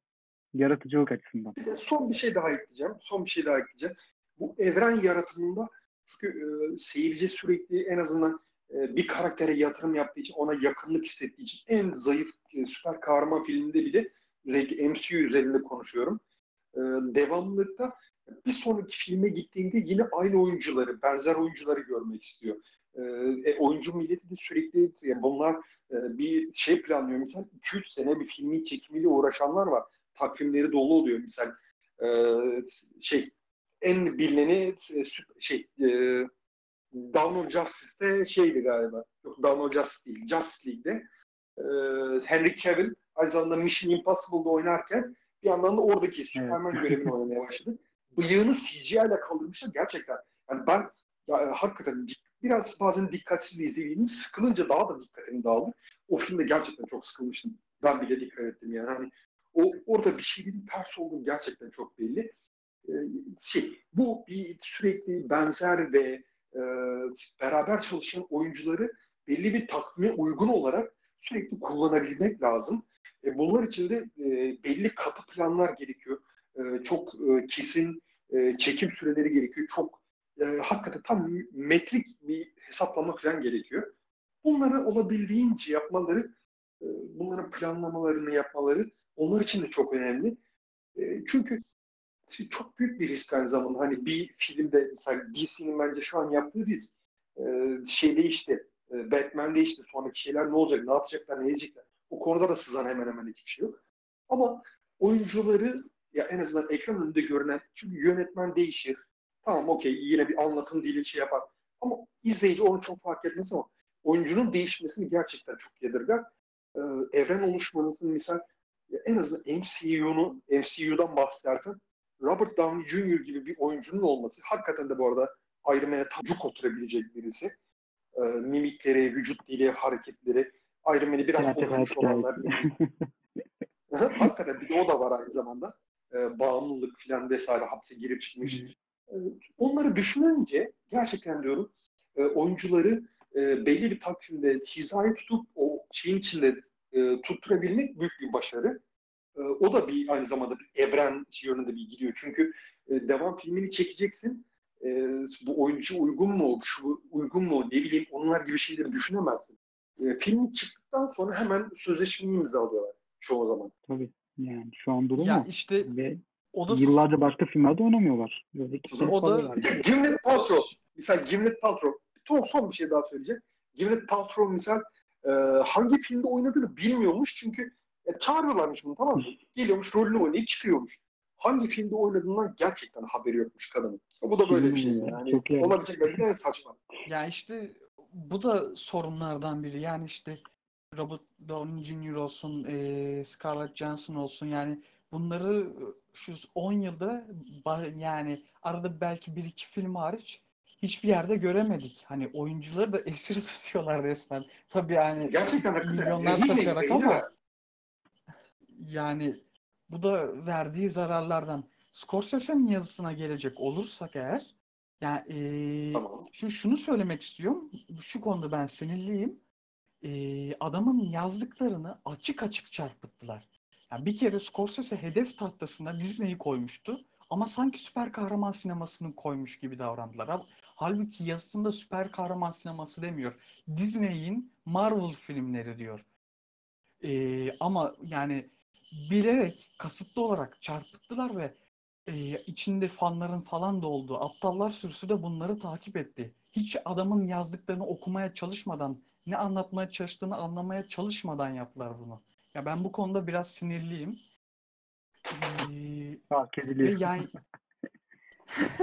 Yaratıcılık açısından. Bir de son bir şey daha ekleyeceğim. Son bir şey daha ekleyeceğim. Bu evren yaratımında çünkü e, seyirci sürekli en azından e, bir karaktere yatırım yaptığı için, ona yakınlık hissettiği için en zayıf e, süper kahraman filminde bile MCU üzerinde konuşuyorum. E, devamlılıkta bir sonraki filme gittiğinde yine aynı oyuncuları, benzer oyuncuları görmek istiyor. E, e, oyuncu milleti de sürekli yani bunlar e, bir şey planlıyor. Mesela 2-3 sene bir filmin çekimiyle uğraşanlar var. Takvimleri dolu oluyor. Misal e, şey en bilineni e, şey e, Dawn of Justice'de şeydi galiba. Yok Dawn of Justice değil. Justice League'de e, Henry Cavill aynı zamanda Mission Impossible'da oynarken bir yandan da oradaki Superman evet. (laughs) görevini oynamaya başladı. Bıyığını CGI ile kaldırmışlar gerçekten. Yani ben ya, hakikaten biraz bazen dikkatsiz izlediğim sıkılınca daha da dikkatim dağıldı. O filmde gerçekten çok sıkılmıştım. Ben bile dikkat ettim yani. Hani o orada bir şeyin ters olduğunu gerçekten çok belli. Ee, şey, bu bir sürekli benzer ve e, beraber çalışan oyuncuları belli bir takvime uygun olarak sürekli kullanabilmek lazım. E, bunlar için de e, belli katı planlar gerekiyor. E, çok e, kesin e, çekim süreleri gerekiyor. Çok e, hakikaten tam metrik bir hesaplama falan gerekiyor. Bunları olabildiğince yapmaları, e, bunların planlamalarını yapmaları onlar için de çok önemli. E, çünkü çok büyük bir risk aynı zamanda. Hani bir filmde mesela DC'nin bence şu an yaptığı risk e, şey değişti. E, Batman değişti. Sonraki şeyler ne olacak, ne yapacaklar, ne edecekler. O konuda da sızan hemen hemen hiçbir şey yok. Ama oyuncuları ya en azından ekran önünde görünen çünkü yönetmen değişir. Tamam okey yine bir anlatım dili şey yapar. Ama izleyici onu çok fark etmez ama oyuncunun değişmesini gerçekten çok yadırgar. Ee, evren oluşmanızın misal en azından MCU'nu MCU'dan bahsedersen Robert Downey Jr. gibi bir oyuncunun olması hakikaten de bu arada Iron Man'e tacuk oturabilecek birisi. E, mimikleri, vücut dili, hareketleri Iron Man'i biraz oturmuş olanlar. (laughs) hakikaten bir de o da var aynı zamanda. E, bağımlılık falan vesaire hapse girip çıkmış. E, onları düşününce gerçekten diyorum e, oyuncuları e, belli bir takvimde hizayı tutup o şeyin içinde e, tutturabilmek büyük bir başarı. E, o da bir aynı zamanda bir evren yönünde bir gidiyor. Çünkü e, devam filmini çekeceksin. E, bu oyuncu uygun mu, şu uygun mu ne bileyim onlar gibi şeyleri düşünemezsin. E, film çıktıktan sonra hemen sözleşmeyi imzalıyorlar çoğu zaman. Tabii. Yani şu an durum ya işte ve o da yıllarca başka filmlerde oynamıyorlar. o da Gwyneth Paltrow. Mesela Gwyneth Paltrow. Son, son bir şey daha söyleyeceğim. Gwyneth Paltrow misal e, hangi filmde oynadığını bilmiyormuş çünkü e, çağırıyorlarmış bunu tamam mı? Geliyormuş rolünü oynayıp çıkıyormuş. Hangi filmde oynadığından gerçekten haberi yokmuş kadının. Bu da böyle bir şey yani. Çok olabilecek belki en saçma. Ya işte bu da sorunlardan biri. Yani işte Robert Downey Jr. olsun, e, Scarlett Johansson olsun yani bunları şu 10 yılda yani arada belki bir iki film hariç hiçbir yerde göremedik. Hani oyuncuları da esir (laughs) tutuyorlar resmen. Tabii yani Gerçekten milyonlar satarak ama yani bu da verdiği zararlardan. Scorsese'nin yazısına gelecek olursak eğer yani e, tamam. şu, şunu söylemek istiyorum. Şu konuda ben sinirliyim. E, adamın yazdıklarını açık açık çarpıttılar. Yani bir kere Scorsese hedef tahtasında Disney'i koymuştu. Ama sanki süper kahraman sinemasını koymuş gibi davrandılar. Halbuki yazısında süper kahraman sineması demiyor. Disney'in Marvel filmleri diyor. Ee, ama yani bilerek, kasıtlı olarak çarpıttılar ve e, içinde fanların falan da olduğu aptallar sürüsü de bunları takip etti. Hiç adamın yazdıklarını okumaya çalışmadan, ne anlatmaya çalıştığını anlamaya çalışmadan yaptılar bunu. Ya ben bu konuda biraz sinirliyim. Ee, Fark ediliyor. Yani, (laughs)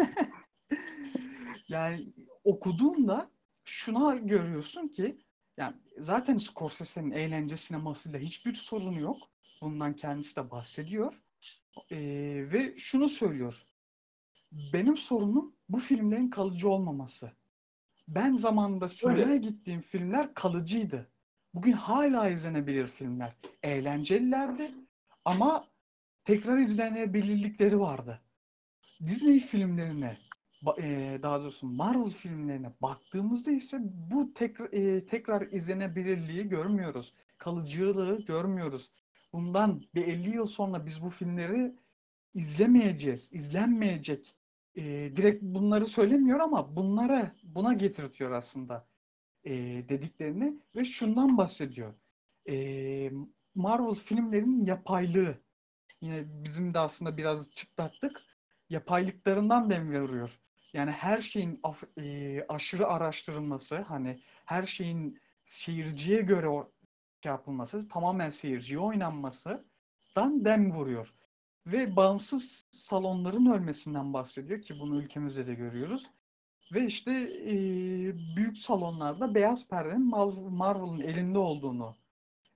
yani okuduğumda şuna görüyorsun ki yani zaten Scorsese'nin eğlence sinemasıyla hiçbir sorunu yok. Bundan kendisi de bahsediyor. Ee, ve şunu söylüyor. Benim sorunum bu filmlerin kalıcı olmaması. Ben zamanında sinemaya gittiğim filmler kalıcıydı. Bugün hala izlenebilir filmler. Eğlencelilerdi ama tekrar izlenebilirlikleri vardı. Disney filmlerine e, daha doğrusu Marvel filmlerine baktığımızda ise bu tekrar e, tekrar izlenebilirliği görmüyoruz. Kalıcılığı görmüyoruz. Bundan bir 50 yıl sonra biz bu filmleri izlemeyeceğiz, izlenmeyecek. E, direkt bunları söylemiyor ama bunlara buna getirtiyor aslında e, dediklerini ve şundan bahsediyor. E, Marvel filmlerinin yapaylığı. Yine bizim de aslında biraz çıtlattık. Yapaylıklarından dem vuruyor. Yani her şeyin af- e, aşırı araştırılması, hani her şeyin seyirciye göre şey yapılması, tamamen seyirciye oynanmasından dem vuruyor. Ve bağımsız salonların ölmesinden bahsediyor ki bunu ülkemizde de görüyoruz. Ve işte e, büyük salonlarda beyaz perdenin Mar- Marvel'ın elinde olduğunu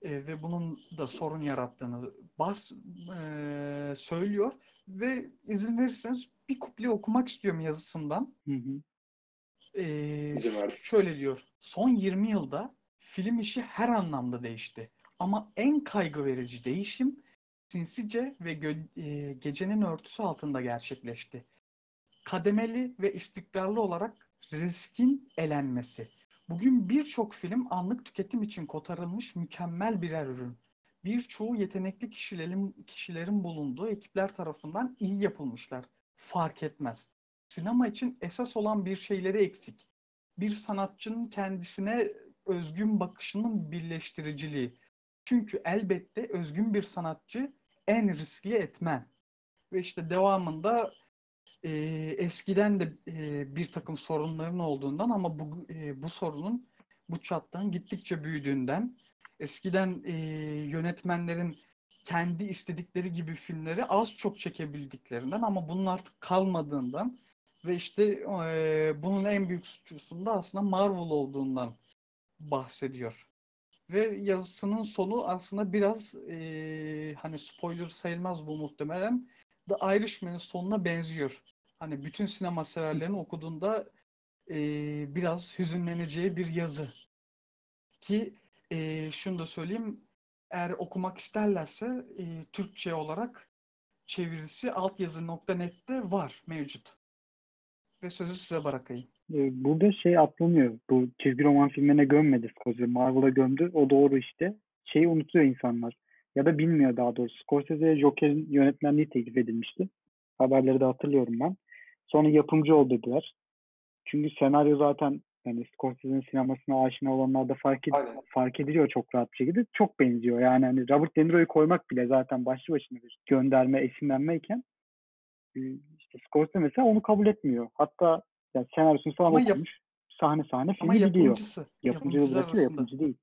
e, ve bunun da sorun yarattığını bas e, söylüyor ve izin verirseniz bir kuple okumak istiyorum yazısından. Hı hı. E, şöyle diyor. Son 20 yılda film işi her anlamda değişti. Ama en kaygı verici değişim sinsice ve gö- e, gecenin örtüsü altında gerçekleşti. Kademeli ve istikrarlı olarak riskin elenmesi. Bugün birçok film anlık tüketim için kotarılmış mükemmel birer ürün. Birçoğu yetenekli kişilerin, kişilerin bulunduğu ekipler tarafından iyi yapılmışlar. Fark etmez. Sinema için esas olan bir şeyleri eksik. Bir sanatçının kendisine özgün bakışının birleştiriciliği. Çünkü elbette özgün bir sanatçı en riskli etmen. Ve işte devamında e, eskiden de e, bir takım sorunların olduğundan ama bu e, bu sorunun bu çatlağın gittikçe büyüdüğünden eskiden e, yönetmenlerin kendi istedikleri gibi filmleri az çok çekebildiklerinden ama bunun artık kalmadığından ve işte e, bunun en büyük suçlusunda aslında Marvel olduğundan bahsediyor. Ve yazısının sonu aslında biraz e, hani spoiler sayılmaz bu muhtemelen The Irishman'ın sonuna benziyor. Hani bütün sinema severlerin okuduğunda e, biraz hüzünleneceği bir yazı. Ki e, şunu da söyleyeyim, eğer okumak isterlerse e, Türkçe olarak çevirisi altyazı.net'te var, mevcut. Ve sözü size bırakayım. Ee, Burada şey atlanıyor. Bu çizgi roman filmine gömmedi Scorsese. Marvel'a gömdü. O doğru işte. Şeyi unutuyor insanlar. Ya da bilmiyor daha doğrusu. Scorsese'ye Joker'in yönetmenliği teklif edilmişti. Haberleri de hatırlıyorum ben. Sonra yapımcı ol dediler. Çünkü senaryo zaten yani Scorsese'nin sinemasına aşina olanlar da fark, ed- Aynen. fark ediliyor çok rahat bir şekilde. Çok benziyor. Yani hani Robert De Niro'yu koymak bile zaten başlı başına bir gönderme, esinlenmeyken e, işte Scorsese mesela onu kabul etmiyor. Hatta yani senaryosunu falan Ama yap- okumuş. Sahne sahne Ama filmi gidiyor. yapımcısı, Yapımcı yapımcılar bırakıyor, arasında. yapımcı değil.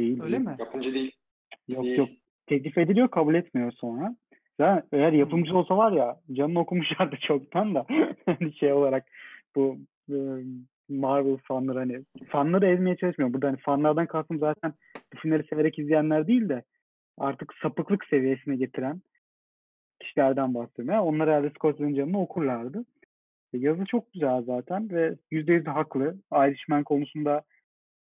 Değil. Öyle değil. mi? Yapımcı değil. Yok değil. yok. Teklif ediliyor, kabul etmiyor sonra. Zaten eğer yapımcı olsa var ya canını okumuşlardı (laughs) çoktan da hani şey olarak bu e, Marvel fanları hani fanları ezmeye çalışmıyor. Burada hani fanlardan kastım zaten bu filmleri severek izleyenler değil de artık sapıklık seviyesine getiren kişilerden bahsediyorum. Yani onlar herhalde Scorsese'nin canını okurlardı. Yazı çok güzel zaten ve %100 de haklı. Irishman konusunda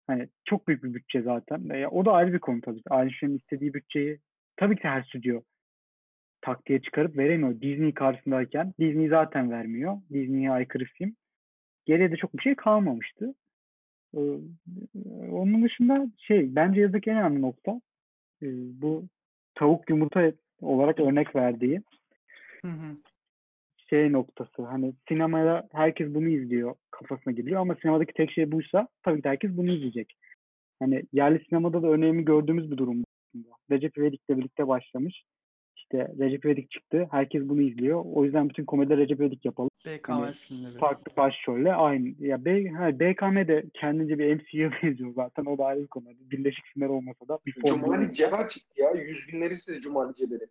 hani çok büyük bir bütçe zaten. E, o da ayrı bir konu tabii. Irishman'ın istediği bütçeyi tabii ki her stüdyo taktiğe çıkarıp veremiyor. Disney karşısındayken Disney zaten vermiyor. Disney'e aykırı film. Geriye de çok bir şey kalmamıştı. Ee, onun dışında şey bence yazıdaki en önemli nokta e, bu tavuk yumurta olarak örnek verdiği Hı hı. Şey noktası. Hani sinemaya herkes bunu izliyor kafasına geliyor ama sinemadaki tek şey buysa tabii ki herkes bunu izleyecek. Hani yerli sinemada da önemli gördüğümüz bir durum. aslında. Recep İvedik'le birlikte başlamış. İşte Recep İvedik çıktı. Herkes bunu izliyor. O yüzden bütün komediler Recep İvedik yapalım. BKM Hani filmleri. Farklı başrolle aynı. Ya B, ha, BKM de kendince bir MCU'ya (laughs) benziyor zaten. O da ayrı bir konu. Birleşik filmler olmasa da bir. Cumali Cevher çıktı ya. Yüz binleri size Cumali Ceber'i.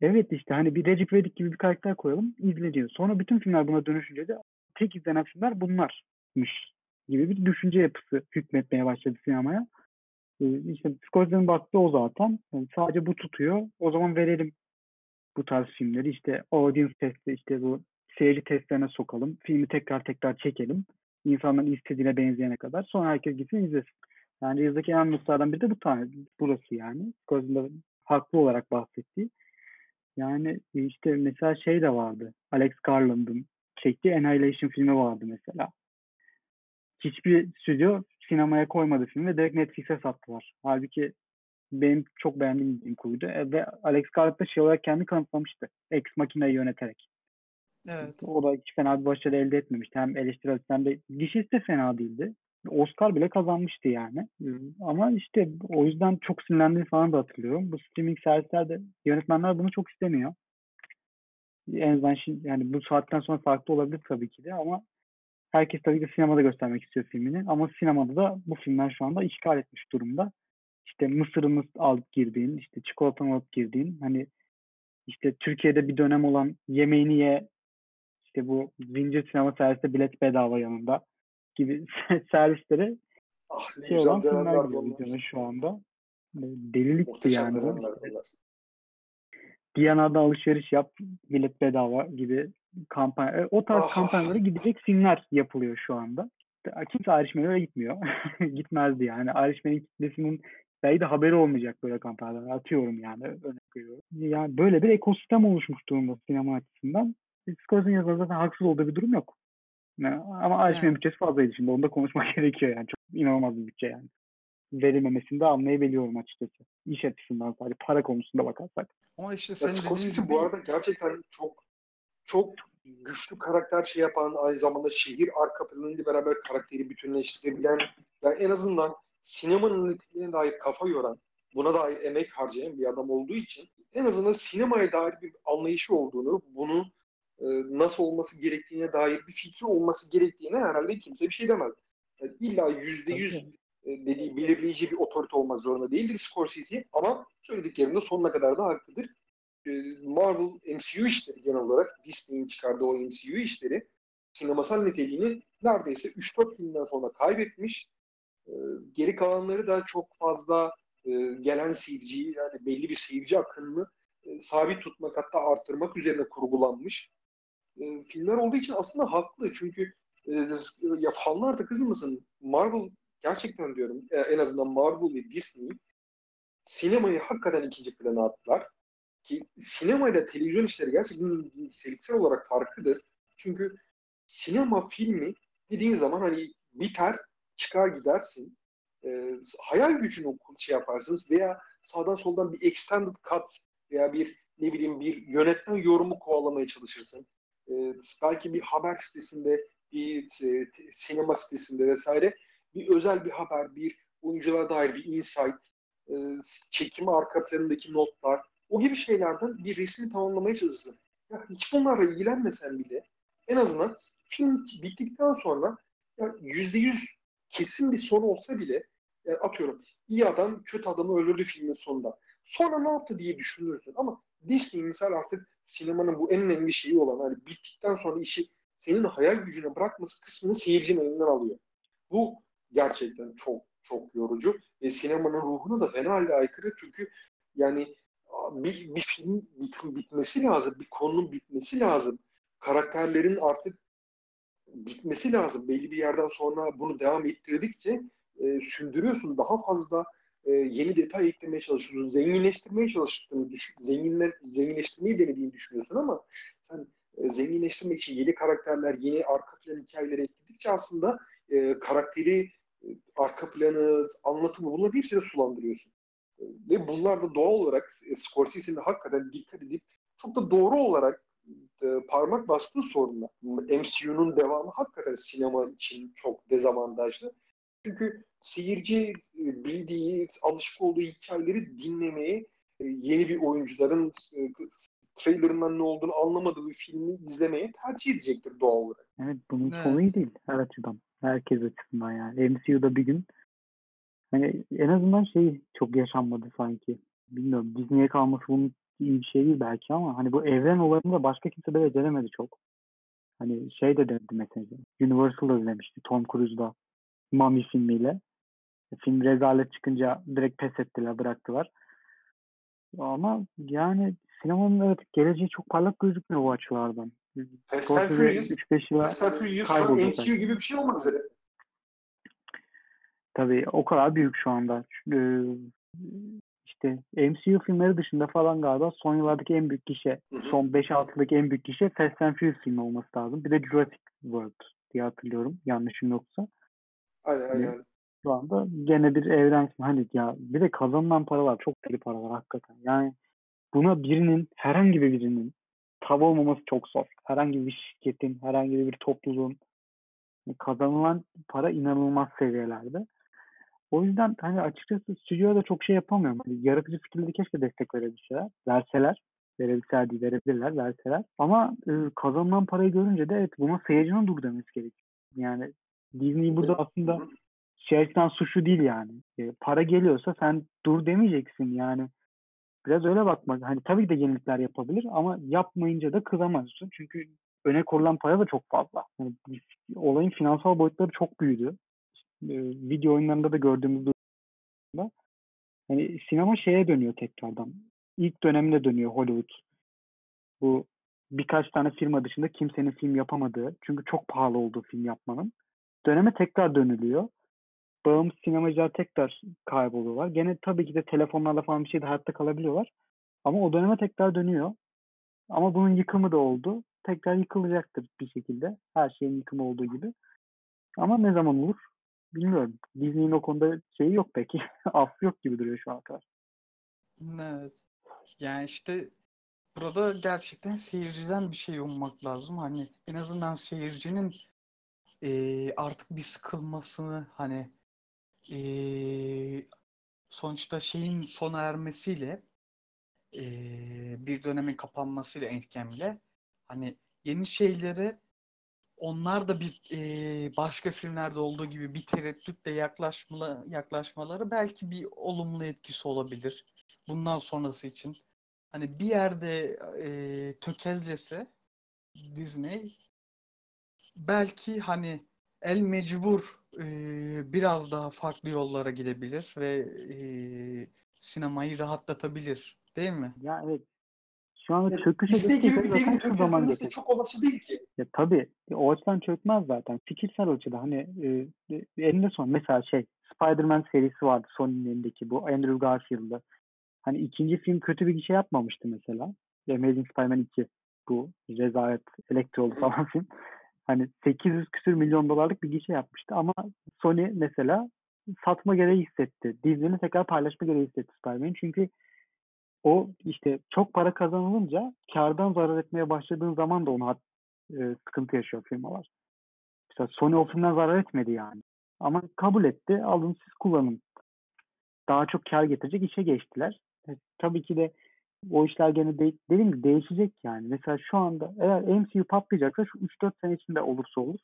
Evet işte hani bir Recep İvedik gibi bir karakter koyalım izleniyor. Sonra bütün filmler buna dönüşünce de tek izlenen filmler bunlarmış gibi bir düşünce yapısı hükmetmeye başladı sinemaya. Ee, işte Scorsese'nin baktığı o zaten. Yani sadece bu tutuyor. O zaman verelim bu tarz filmleri. İşte audience testi, işte bu seyirci testlerine sokalım. Filmi tekrar tekrar çekelim. İnsanların istediğine benzeyene kadar. Sonra herkes gitsin izlesin. Yani yazdaki en önemli noktalardan biri de bu tane. Burası yani. Scorsese'nin haklı olarak bahsettiği. Yani işte mesela şey de vardı. Alex Garland'ın çektiği Annihilation filmi vardı mesela. Hiçbir stüdyo sinemaya koymadı filmi ve direkt Netflix'e sattılar. Halbuki benim çok beğendiğim bir film kurguydu. E, ve Alex Garland da şey olarak kendi kanıtlamıştı. Ex Machina'yı yöneterek. Evet. O da hiç fena bir başarı elde etmemişti. Hem eleştirel hem de gişesi de fena değildi. Oscar bile kazanmıştı yani. Ama işte o yüzden çok sinirlendiğini falan da hatırlıyorum. Bu streaming servislerde yönetmenler bunu çok istemiyor. En azından şimdi yani bu saatten sonra farklı olabilir tabii ki de ama herkes tabii ki sinemada göstermek istiyor filmini. Ama sinemada da bu filmler şu anda işgal etmiş durumda. İşte mısırını alıp girdiğin, işte çikolatanı alıp girdiğin, hani işte Türkiye'de bir dönem olan yemeğini ye, işte bu zincir sinema serviste bilet bedava yanında gibi (laughs) servisleri Ah, şey olan filmler gibi vizyona şu anda. Delilikti yani. dönemler. Diyana'da alışveriş yap, bilet bedava gibi kampanya. e, O tarz Ah. kampanyalara gidecek filmler yapılıyor şu anda. Kimse Irishman'e gitmiyor. (laughs) Gitmezdi yani. Irishman'in kitlesinin belki de haberi olmayacak böyle kampanyalar. Atıyorum yani. Örnek veriyorum. Yani böyle bir ekosistem oluşmuş durumda sinema açısından. Scorsese'nin yazarı zaten haksız olduğu bir durum yok. Yani, ama Irishman'in Evet. bütçesi fazlaydı şimdi. Onu da konuşmak (laughs) gerekiyor yani. Çok inanılmaz bir bütçe yani. Verilmemesini de anlayabiliyorum açıkçası. İş açısından sadece para konusunda bakarsak. Ama işte senin dediğin gibi bu arada gerçekten çok çok güçlü karakter şey yapan aynı zamanda şehir arka planıyla beraber karakteri bütünleştirebilen yani en azından sinemanın niteliğine dair kafa yoran buna dair emek harcayan bir adam olduğu için en azından sinemaya dair bir anlayışı olduğunu bunun nasıl olması gerektiğine dair bir fikri olması gerektiğine herhalde kimse bir şey demez. Yani illa yüzde yüz e, dediği belirleyici bir otorite olmak zorunda değildir Scorsese ama söylediklerinde sonuna kadar da haklıdır. E, Marvel MCU işleri genel olarak Disney'in çıkardığı o MCU işleri sinemasal niteliğini neredeyse 3-4 filmden sonra kaybetmiş. E, geri kalanları da çok fazla e, gelen seyirciyi yani belli bir seyirci akınını e, sabit tutmak hatta artırmak üzerine kurgulanmış e, filmler olduğu için aslında haklı. Çünkü e, ya fanlar da kızmasın Marvel gerçekten diyorum e, en azından Marvel ve Disney sinemayı hakikaten ikinci plana attılar. Ki sinema ile televizyon işleri gerçekten niteliksel olarak farklıdır. Çünkü sinema filmi dediğin zaman hani biter, çıkar gidersin. E, hayal gücünü şey yaparsınız veya sağdan soldan bir extended cut veya bir ne bileyim bir yönetmen yorumu kovalamaya çalışırsın. E, belki bir haber sitesinde, bir e, sinema sitesinde vesaire bir özel bir haber, bir oyunculara dair bir insight, e, çekimi arka planındaki notlar, o gibi şeylerden bir resmi tamamlamaya çalışırsın. Ya hiç bunlarla ilgilenmesen bile en azından film bittikten sonra yüzde yüz kesin bir sonu olsa bile yani atıyorum iyi adam kötü adamı öldürdü filmin sonunda. Sonra ne yaptı diye düşünürsün ama Disney misal artık sinemanın bu en önemli şeyi olan hani bittikten sonra işi senin hayal gücüne bırakması kısmını seyircinin elinden alıyor. Bu gerçekten çok çok yorucu ve sinemanın ruhuna da fena halde aykırı çünkü yani bir, bir film bit, bitmesi lazım, bir konunun bitmesi lazım. Karakterlerin artık bitmesi lazım. Belli bir yerden sonra bunu devam ettirdikçe e, sündürüyorsun. Daha fazla e, yeni detay eklemeye çalışıyorsun. Zenginleştirmeye çalıştığını düşün, zenginle, zenginleştirmeyi denediğini düşünüyorsun ama sen e, zenginleştirmek için yeni karakterler, yeni arka plan hikayeleri ekledikçe aslında e, karakteri, e, arka planı, anlatımı bunları hepsini sulandırıyorsun. E, ve bunlar da doğal olarak e, Scorsese'nin hakikaten dikkat edip çok da doğru olarak e, parmak bastığı sorunlar. MCU'nun devamı hakikaten sinema için çok dezavantajlı. Çünkü seyirci e, bildiği, alışık olduğu hikayeleri dinlemeye, yeni bir oyuncuların e, trailerından ne olduğunu anlamadığı bir filmi izlemeye tercih edecektir doğal olarak. Evet bunun Evet. sonu değil her açıdan. Herkes açısından yani. MCU'da bir gün hani en azından şey çok yaşanmadı sanki. Bilmiyorum Disney'e kalması bunun iyi bir şey değil belki ama hani bu evren olayını da başka kimse de beceremedi çok. Hani şey de denedi mesela. Universal'da denemişti Tom Cruise'da Mummy filmiyle. Film rezalet çıkınca direkt pes ettiler, bıraktılar. Ama yani sinemanın evet geleceği çok parlak gözükmüyor bu açılardan. Fast and Furious, 3-5 yıla Fast and Furious MCU gibi bir şey olmak üzere. Tabii o kadar büyük şu anda. Ee, işte işte MCU filmleri dışında falan galiba son yıllardaki en büyük gişe, Hı hı. son 5-6'daki en büyük gişe Fast and Furious filmi olması lazım. Bir de Jurassic World diye hatırlıyorum yanlışım yoksa. Aynen aynen. Şu anda gene bir evren hani ya bir de kazanılan paralar çok deli paralar hakikaten. Yani buna birinin herhangi bir birinin tav olmaması çok zor. Herhangi bir şirketin, herhangi bir topluluğun kazanılan para inanılmaz seviyelerde. O yüzden hani açıkçası stüdyoya da çok şey yapamıyorum. Hani yaratıcı fikirleri keşke destek verebilseler. Verseler. Verebilseler değil, verebilirler, verseler. Ama e, kazanılan parayı görünce de evet buna seyircinin dur demesi gerekiyor. Yani Disney burada aslında açıdan suçlu değil yani. E, para geliyorsa sen dur demeyeceksin yani. Biraz öyle bakmak. Hani tabii ki de yenilikler yapabilir ama yapmayınca da kızamazsın. Çünkü öne korulan para da çok fazla. Yani olayın finansal boyutları çok büyüdü. E, video oyunlarında da gördüğümüz durumda. Hani sinema şeye dönüyor tekrardan. İlk dönemine dönüyor Hollywood. Bu birkaç tane firma dışında kimsenin film yapamadığı, çünkü çok pahalı olduğu film yapmanın döneme tekrar dönülüyor. Bağımsız sinemacılar tekrar kayboluyorlar. Gene tabii ki de telefonlarla falan bir şeyde hayatta kalabiliyorlar. Ama o döneme tekrar dönüyor. Ama bunun yıkımı da oldu. Tekrar yıkılacaktır bir şekilde. Her şeyin yıkımı olduğu gibi. Ama ne zaman olur bilmiyorum. Disney'in o konuda şeyi yok peki. (laughs) Affı yok gibi duruyor şu an kadar. Evet. Yani işte burada gerçekten seyirciden bir şey ummak lazım. Hani en azından seyircinin eee, artık bir sıkılmasını hani eee, sonuçta şeyin sona ermesiyle eee, bir dönemin kapanmasıyla Endgame'le hani yeni şeylere onlar da bir eee, başka filmlerde olduğu gibi bir tereddütle yaklaşmalı, yaklaşmaları belki bir olumlu etkisi olabilir. Bundan sonrası için. Hani bir yerde eee tökezlese Disney belki hani el mecbur eee, biraz daha farklı yollara gidebilir ve eee, sinemayı rahatlatabilir. Değil mi? Ya evet. Şu anda çöküşe Disney gibi bir de geçecek. çok olası değil ki. Ya tabii e, o açıdan çökmez zaten. Fikirsel açıda hani e, e, eninde son mesela şey Spider-Man serisi vardı Sony'nin elindeki bu Andrew Garfield'lı. Hani ikinci film kötü bir şey yapmamıştı mesela. Amazing Spider-Man 2 bu rezalet elektrolu falan film. Hani 800 küsür milyon dolarlık bir gişe yapmıştı ama Sony mesela satma gereği hissetti. Disney'nin tekrar paylaşma gereği hissetti Spider-Man'i. Çünkü o işte çok para kazanılınca kardan zarar etmeye başladığın zaman da ona e, sıkıntı yaşıyor firmalar. Mesela Sony o filmden zarar etmedi yani. Ama kabul etti. Alın siz kullanın. Daha çok kar getirecek işe geçtiler. E, tabii ki de o işler gene de, dediğim gibi değişecek yani. Mesela şu anda eğer MCU patlayacaksa şu 3-4 sene içinde olursa olur.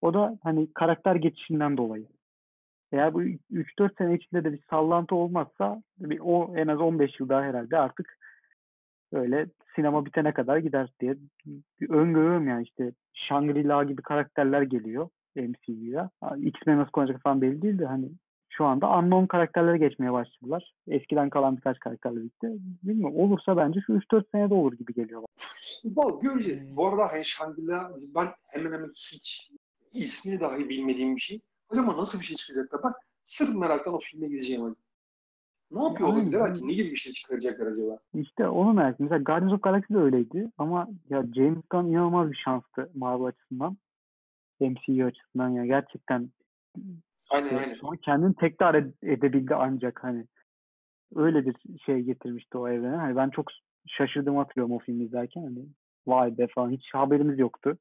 O da hani karakter geçişinden dolayı. Eğer bu 3-4 sene içinde de bir sallantı olmazsa bir o en az 15 yıl daha herhalde artık öyle sinema bitene kadar gider diye öngörüyorum yani işte Shangri-La gibi karakterler geliyor MCU'ya. X-Men nasıl kullanacak falan belli değil de hani şu anda unknown karakterlere geçmeye başladılar. Eskiden kalan birkaç karakterle birlikte. Bilmiyorum olursa bence şu 3-4 senede olur gibi geliyor. bana. Bak göreceğiz. Bu arada hani Shangri-La ben hemen hemen hiç ismini dahi bilmediğim bir şey. Acaba nasıl bir şey çıkacak da bak sırf meraktan o filme gideceğim. Ne yapıyor Yani olabilirler ben- ki? Ne gibi bir şey çıkaracaklar acaba? İşte onu merak ediyorum. Mesela Guardians of Galaxy de öyleydi ama ya James Gunn inanılmaz bir şanstı Marvel açısından. MCU açısından ya gerçekten Aynen aynen. sonra kendini tekrar ed- edebildi ancak hani öyle bir şey getirmişti o evrene. Hani ben çok şaşırdım hatırlıyorum o filmi izlerken hani vay be falan hiç haberimiz yoktu.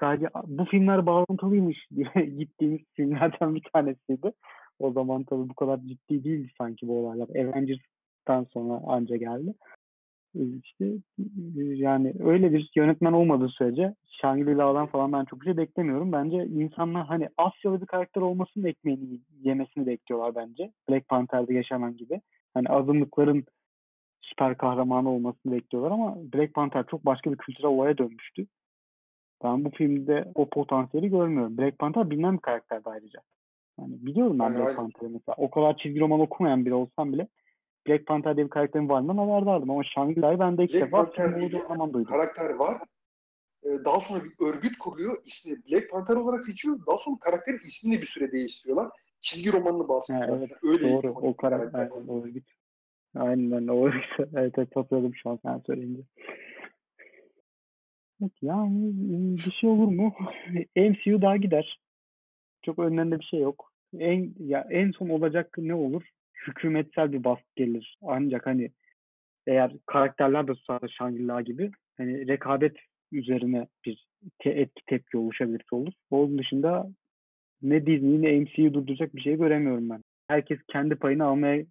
Sadece bu filmler bağlantılıymış (laughs) diye gittiğimiz filmlerden bir tanesiydi. O zaman tabii bu kadar ciddi değildi sanki bu olaylar. Avengers'tan sonra anca geldi. İşte yani öyle bir yönetmen olmadığı sürece Shangri-La'dan falan ben çok bir şey beklemiyorum. Bence insanlar hani Asyalı bir karakter olmasının ekmeğini yemesini bekliyorlar bence. Black Panther'da yaşanan gibi. Hani azınlıkların süper kahramanı olmasını bekliyorlar ama Black Panther çok başka bir kültürel olaya dönmüştü. Ben bu filmde o potansiyeli görmüyorum. Black Panther bilinen bir karakterdi ayrıca. Yani biliyorum ben Aynen, Black. Panther'ı mesela. O kadar çizgi roman okumayan biri olsam bile Black Panther diye bir karakterin varlığından haberdardım ama Shangri-La'yı ben de ilk Black defa zaman duydum. karakter var. Ee, Daha sonra bir örgüt kuruyor. İsmi Black Panther olarak seçiyor. Daha sonra karakterin ismini bir süre değiştiriyorlar. Çizgi romanını bahsediyorlar. Ha, evet, Öyle Doğru. O karakter. karakter. aynen, Doğru. Aynen o. (laughs) evet, evet hatırladım şu an sen söyleyince. Evet, yani bir şey olur mu? (laughs) MCU daha gider. Çok önlerinde bir şey yok. En ya en son olacak ne olur? Hükümetsel bir baskı gelir. Ancak hani eğer karakterler de tutarsa Shangri-La gibi hani rekabet üzerine bir te- etki tepki oluşabilirse olur. Onun dışında ne Disney ne MCU durduracak bir şey göremiyorum ben. Herkes kendi payını almaya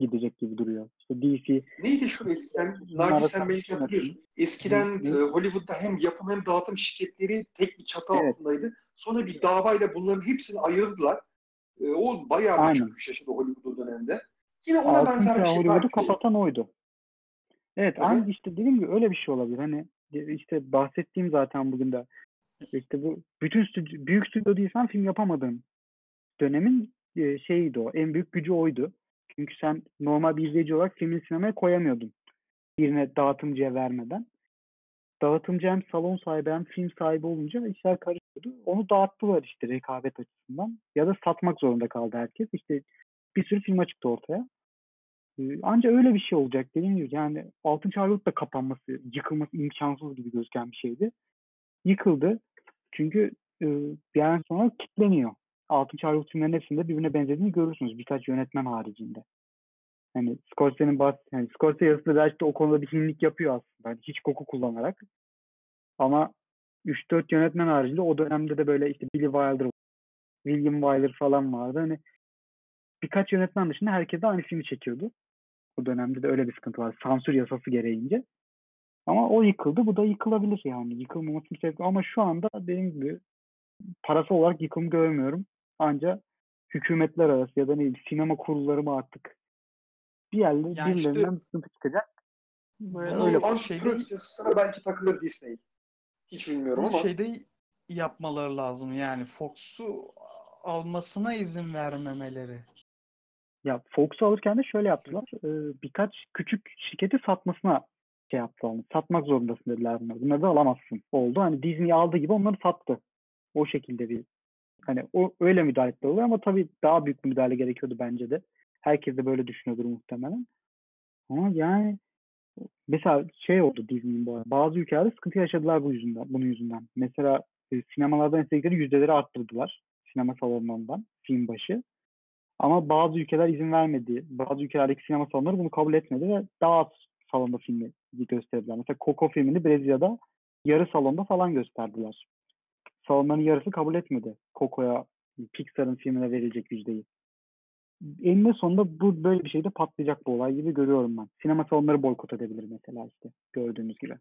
gidecek gibi duruyor. İşte DC Neydi şu eskiden? Naci sen belki tartışılmasın. hatırlıyorsun. Eskiden Hı hı. e, Hollywood'da hem yapım hem dağıtım şirketleri tek bir çatı Evet. altındaydı. Sonra bir davayla bunların hepsini ayırdılar. E, o bayağı bir Aynen. çöküş yaşadı Hollywood o dönemde. Yine ona Altın benzer bir şey Hollywood'u kapatan oydu. Evet aynı işte dediğim gibi öyle bir şey olabilir. Hani işte bahsettiğim zaten bugün de işte bu bütün stüdyo, büyük stüdyo değilsen film yapamadığın dönemin e, şeyiydi o. En büyük gücü oydu. Çünkü sen normal bir izleyici olarak filmi sinemaya koyamıyordun. Birine dağıtımcıya vermeden. Dağıtımcı hem salon sahibi hem film sahibi olunca işler karışıyordu. Onu dağıttılar işte rekabet açısından. Ya da satmak zorunda kaldı herkes. İşte bir sürü film çıktı ortaya. Ee, Anca öyle bir şey olacak dediğim gibi. Yani Altın Çağ Hollywood da kapanması, yıkılması imkansız gibi gözüken bir şeydi. Yıkıldı. Çünkü e, bir yerden sonra kitleniyor. Altın Çağ Hollywood filmlerinin hepsinde birbirine benzediğini görürsünüz. Birkaç yönetmen haricinde. Hani Scorsese'nin bahs yani Scorsese yazısı belki de o konuda bir hinlik yapıyor aslında. Hani hiç koku kullanarak. Ama 3-4 yönetmen haricinde o dönemde de böyle işte Billy Wilder, William Wyler falan vardı. Hani birkaç yönetmen dışında herkes de aynı filmi çekiyordu. O dönemde de öyle bir sıkıntı var. Sansür yasası gereğince. Ama o yıkıldı. Bu da yıkılabilir yani. Yıkılmamasını sebep. Ama şu anda dediğim gibi parası olarak yıkım görmüyorum. Ancak hükümetler arası ya da ne sinema kurulları mı artık bir yerle Yani işte birilerinden bir sıkıntı çıkacak. Böyle bunu öyle Antitrust şeyde yasasına belki takılır Disney. Hiç bilmiyorum ama şeyde yapmaları lazım yani Fox'u almasına izin vermemeleri. Ya Fox'u alırken de şöyle yaptılar. Ee, birkaç küçük şirketi satmasına şey yaptı onu. Satmak zorundasın dediler bunlar. Bunları da alamazsın. Oldu. Hani Disney aldığı gibi onları sattı. O şekilde bir hani o öyle müdahale oluyor ama tabii daha büyük bir müdahale gerekiyordu bence de. Herkes de böyle düşünüyordur muhtemelen. Ama yani mesela şey oldu Disney'in bu arada. Bazı ülkelerde sıkıntı yaşadılar bu yüzünden, bunun yüzünden. Mesela e, sinemalardan istedikleri yüzdeleri arttırdılar. Sinema salonlarından film başı. Ama bazı ülkeler izin vermedi. Bazı ülkelerdeki sinema salonları bunu kabul etmedi ve daha az salonda filmi gösterdiler. Mesela Coco filmini Brezilya'da yarı salonda falan gösterdiler. Salonların yarısı kabul etmedi Coco'ya Pixar'ın filmine verilecek yüzdeyi. Eninde sonunda bu böyle bir şeyde patlayacak bu olay gibi görüyorum ben. Sinema salonları boykot edebilir mesela işte gördüğünüz gibi.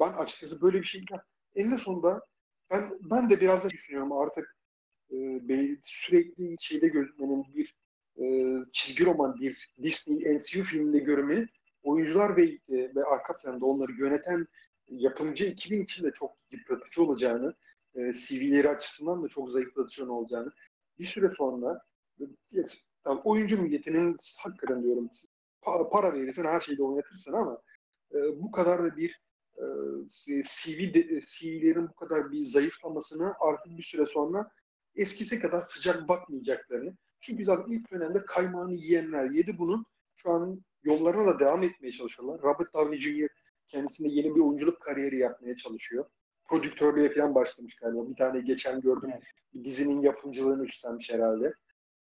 ben açıkçası böyle bir şey eninde sonunda ben ben de biraz da düşünüyorum artık e, sürekli şeyde gözükmenin bir e, çizgi roman bir Disney MCU filminde görmenin oyuncular ve e, ve arka planda onları yöneten yapımcı ekibin için de çok yıpratıcı olacağını e, CV'leri açısından da çok zayıflatıcı olacağını bir süre sonra tamam, oyuncu milletinin hakikaten diyorum pa- para verirsen her şeyde oynatırsın ama e, bu kadar da bir e, CV de- CV'lerin bu kadar bir zayıflamasını artık bir süre sonra eskisi kadar sıcak bakmayacaklarını. Çünkü zaten ilk dönemde kaymağını yiyenler yedi bunun. Şu an yollarına da devam etmeye çalışıyorlar. Robert Downey Jr. kendisinde yeni bir oyunculuk kariyeri yapmaya çalışıyor. Prodüktörlüğe falan başlamış galiba. Bir tane geçen gördüm. Evet. Dizinin yapımcılığını üstlenmiş herhalde.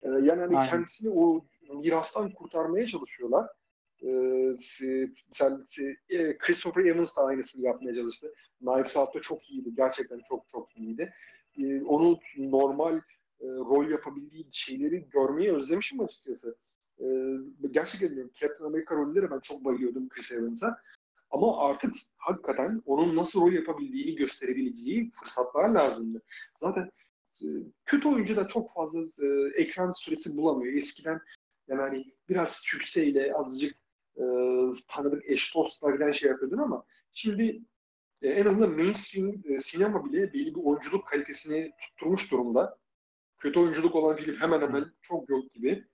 Ee, yani hani Aynen. kendisini o mirastan kurtarmaya çalışıyorlar. Ee, mesela e, Christopher Evans da aynısını yapmaya çalıştı. Knives Out'ta çok iyiydi. Gerçekten çok çok iyiydi. Ee, onun normal e, rol yapabildiği şeyleri görmeyi özlemişim açıkçası. Ee, gerçekten diyorum Captain America rolleri ben çok bayılıyordum Chris Evans'a. Ama artık hakikaten onun nasıl rol yapabildiğini gösterebileceği fırsatlar lazımdı. Zaten e, kötü oyuncu da çok fazla e, ekran süresi bulamıyor. Eskiden yani hani biraz sükseyle azıcık e, tanıdık eş dostla giden şey yapıyordun ama şimdi e, en azından mainstream e, sinema bile belli bir oyunculuk kalitesini tutturmuş durumda. Kötü oyunculuk olan film hemen hemen çok yok gibi.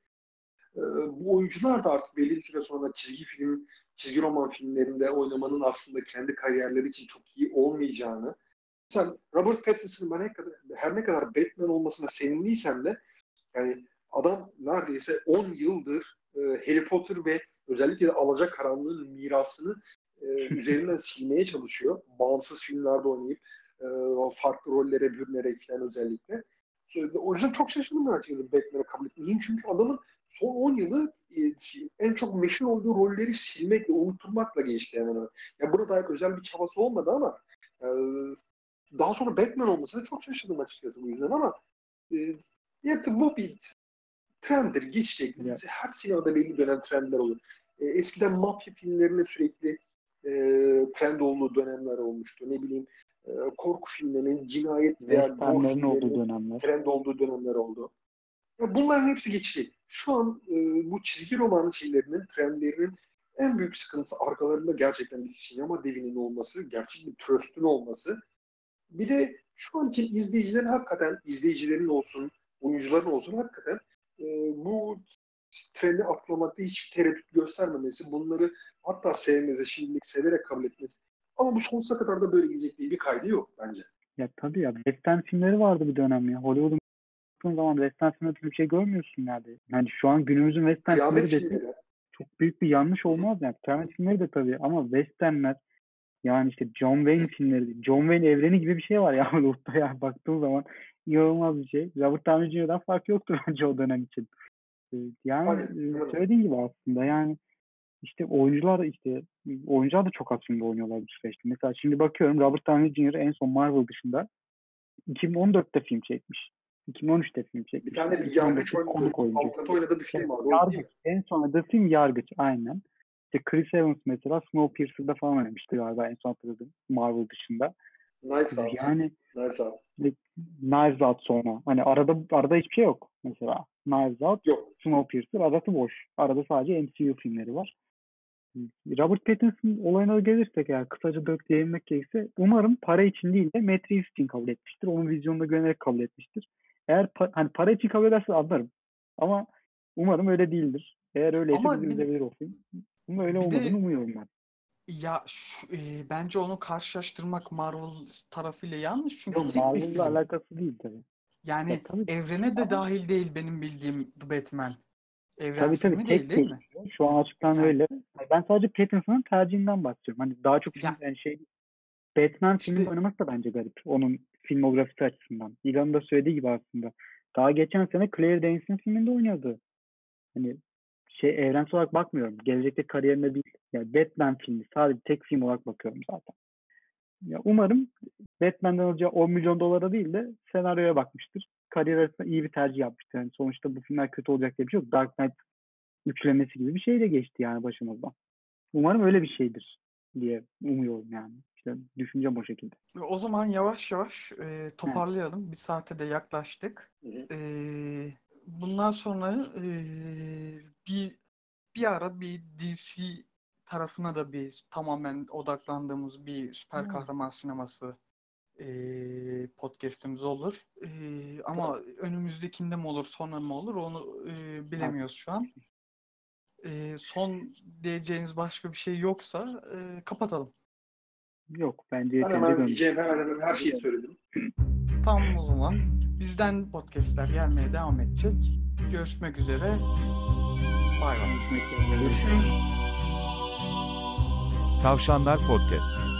E, bu oyuncular da artık belli bir süre sonra çizgi film, çizgi roman filmlerinde oynamanın aslında kendi kariyerleri için çok iyi olmayacağını. Sen Robert Pattinson'ın ne kadar, her ne kadar Batman olmasına sevindiysem de yani adam neredeyse 10 yıldır e, Harry Potter ve özellikle de Alacakaranlığın mirasını e, (laughs) üzerinden silmeye çalışıyor. Bağımsız filmlerde oynayıp e, farklı rollere bürünerek falan özellikle. O yüzden çok şaşırdım açıkçası Batman'e kabul etmediğim. Çünkü adamın son 10 yılı e, en çok meşhur olduğu rolleri silmekle, unutturmakla geçti yani. Ya burada dair özel bir çabası olmadı ama e, daha sonra Batman olmasına çok şaşırdım açıkçası bu yüzden ama e, ya bu bir trenddir, geçecek. Evet. Her sinemada belli dönem trendler olur. E, eskiden mafya filmlerine sürekli e, trend olduğu dönemler olmuştu. Ne bileyim e, korku filmlerinin, cinayet veya gore olduğu dönemler. trend olduğu dönemler oldu. Ya bunların hepsi geçecek. Şu an e, bu çizgi roman şeylerinin, trendlerinin en büyük sıkıntısı arkalarında gerçekten bir sinema devinin olması, gerçek bir tröstün olması. Bir de şu anki izleyicilerin hakikaten, izleyicilerin olsun, oyuncuların olsun hakikaten e, bu trendi atlamakta hiçbir tereddüt göstermemesi, bunları hatta sevmesi, şimdilik severek kabul etmesi. Ama bu sonsuza kadar da böyle gidecek diye bir kaydı yok bence. Ya tabii ya western filmleri vardı bir dönem ya. Hollywood'un baktığın zaman western filmlerinde bir şey görmüyorsun nerede. Yani şu an günümüzün western filmleri de çok büyük bir yanlış olmaz yani. Kıyamet filmleri de tabii ama westernler yani işte John Wayne filmleri, John Wayne evreni gibi bir şey var ya (laughs) Hollywood'da ya baktığın zaman inanılmaz bir şey. Robert Downey Jr.'dan fark yoktu (laughs) bence o dönem için. Yani Aynen, aynen. söylediğin gibi aslında yani işte oyuncular işte oyuncular da çok az filmde oynuyorlar bu süreçte. Mesela şimdi bakıyorum Robert Downey Jr. en son Marvel dışında 2014'te film çekmiş. 2013'te film çekmiş. Bir tane bir 2015'te yargıç oyuncu. avukatı oynadığı bir film vardı. Yargıç. En son oynadığı film Yargıç. Aynen. İşte Chris Evans mesela Snowpiercer'da falan oynamıştı galiba en son hatırladığım Marvel dışında. Nice Out. Yani Nice Out. Knives Out sonra. Hani arada arada hiçbir şey yok mesela. Knives Out, Yok. Snowpiercer arası boş. Arada sadece MCU filmleri var. Robert Pattinson olayına gelirsek eğer kısaca dök değinmek gerekirse umarım para için değil de Matt Reeves için kabul etmiştir. Onun vizyonuna güvenerek kabul etmiştir. Eğer pa- hani para için kabul ederse anlarım. Ama umarım öyle değildir. Eğer öyleyse Ama bizi bir o film. Ama öyle bir de- olmadığını umuyorum ben. Ya şu- e, bence onu karşılaştırmak Marvel tarafıyla yanlış çünkü Yok Marvel'la alakası değil tabii. Yani Ya tabii. evrene de dahil değil benim bildiğim The Batman. Evren Tabii tabii filmi tek değil değil mi? Şu an açıktan Yani- öyle. Ben sadece Pattinson'ın tercihinden bahsediyorum. Hani daha çok Ya- yani şey Batman İşte- filminde oynamak da bence garip. Onun filmografisi açısından. İlhan'ın da söylediği gibi aslında. Daha geçen sene Claire Danes'in filminde oynadı. Hani şey evrensel olarak bakmıyorum. Gelecekte kariyerine değil. Yani Batman filmi sadece tek film olarak bakıyorum zaten. Ya umarım Batman'den alacağı 10 milyon dolara değil de senaryoya bakmıştır. Kariyer arasında iyi bir tercih yapmıştır. Yani sonuçta bu filmler kötü olacak diye bir şey yok. Dark Knight üçlemesi gibi bir şey de geçti yani başımızdan. Umarım öyle bir şeydir diye umuyorum yani. İşte düşüncem o şekilde. O zaman yavaş yavaş e, toparlayalım. Bir saate de yaklaştık. Hı hı. E, bundan sonra e, bir bir ara bir DC tarafına da bir tamamen odaklandığımız bir süper Hmm. kahraman sineması e, podcast'imiz olur. E, ama önümüzdekinde mi olur, sonra mı olur onu e, bilemiyoruz şu an. E, son diyeceğiniz başka bir şey yoksa e, kapatalım. Yok bence Ben hemen diyeceğim hemen hemen her şeyi söyledim. Tamam o zaman. Bizden podcastler gelmeye devam edecek. Görüşmek üzere. Bay bay. Görüşürüz. Tavşanlar Podcast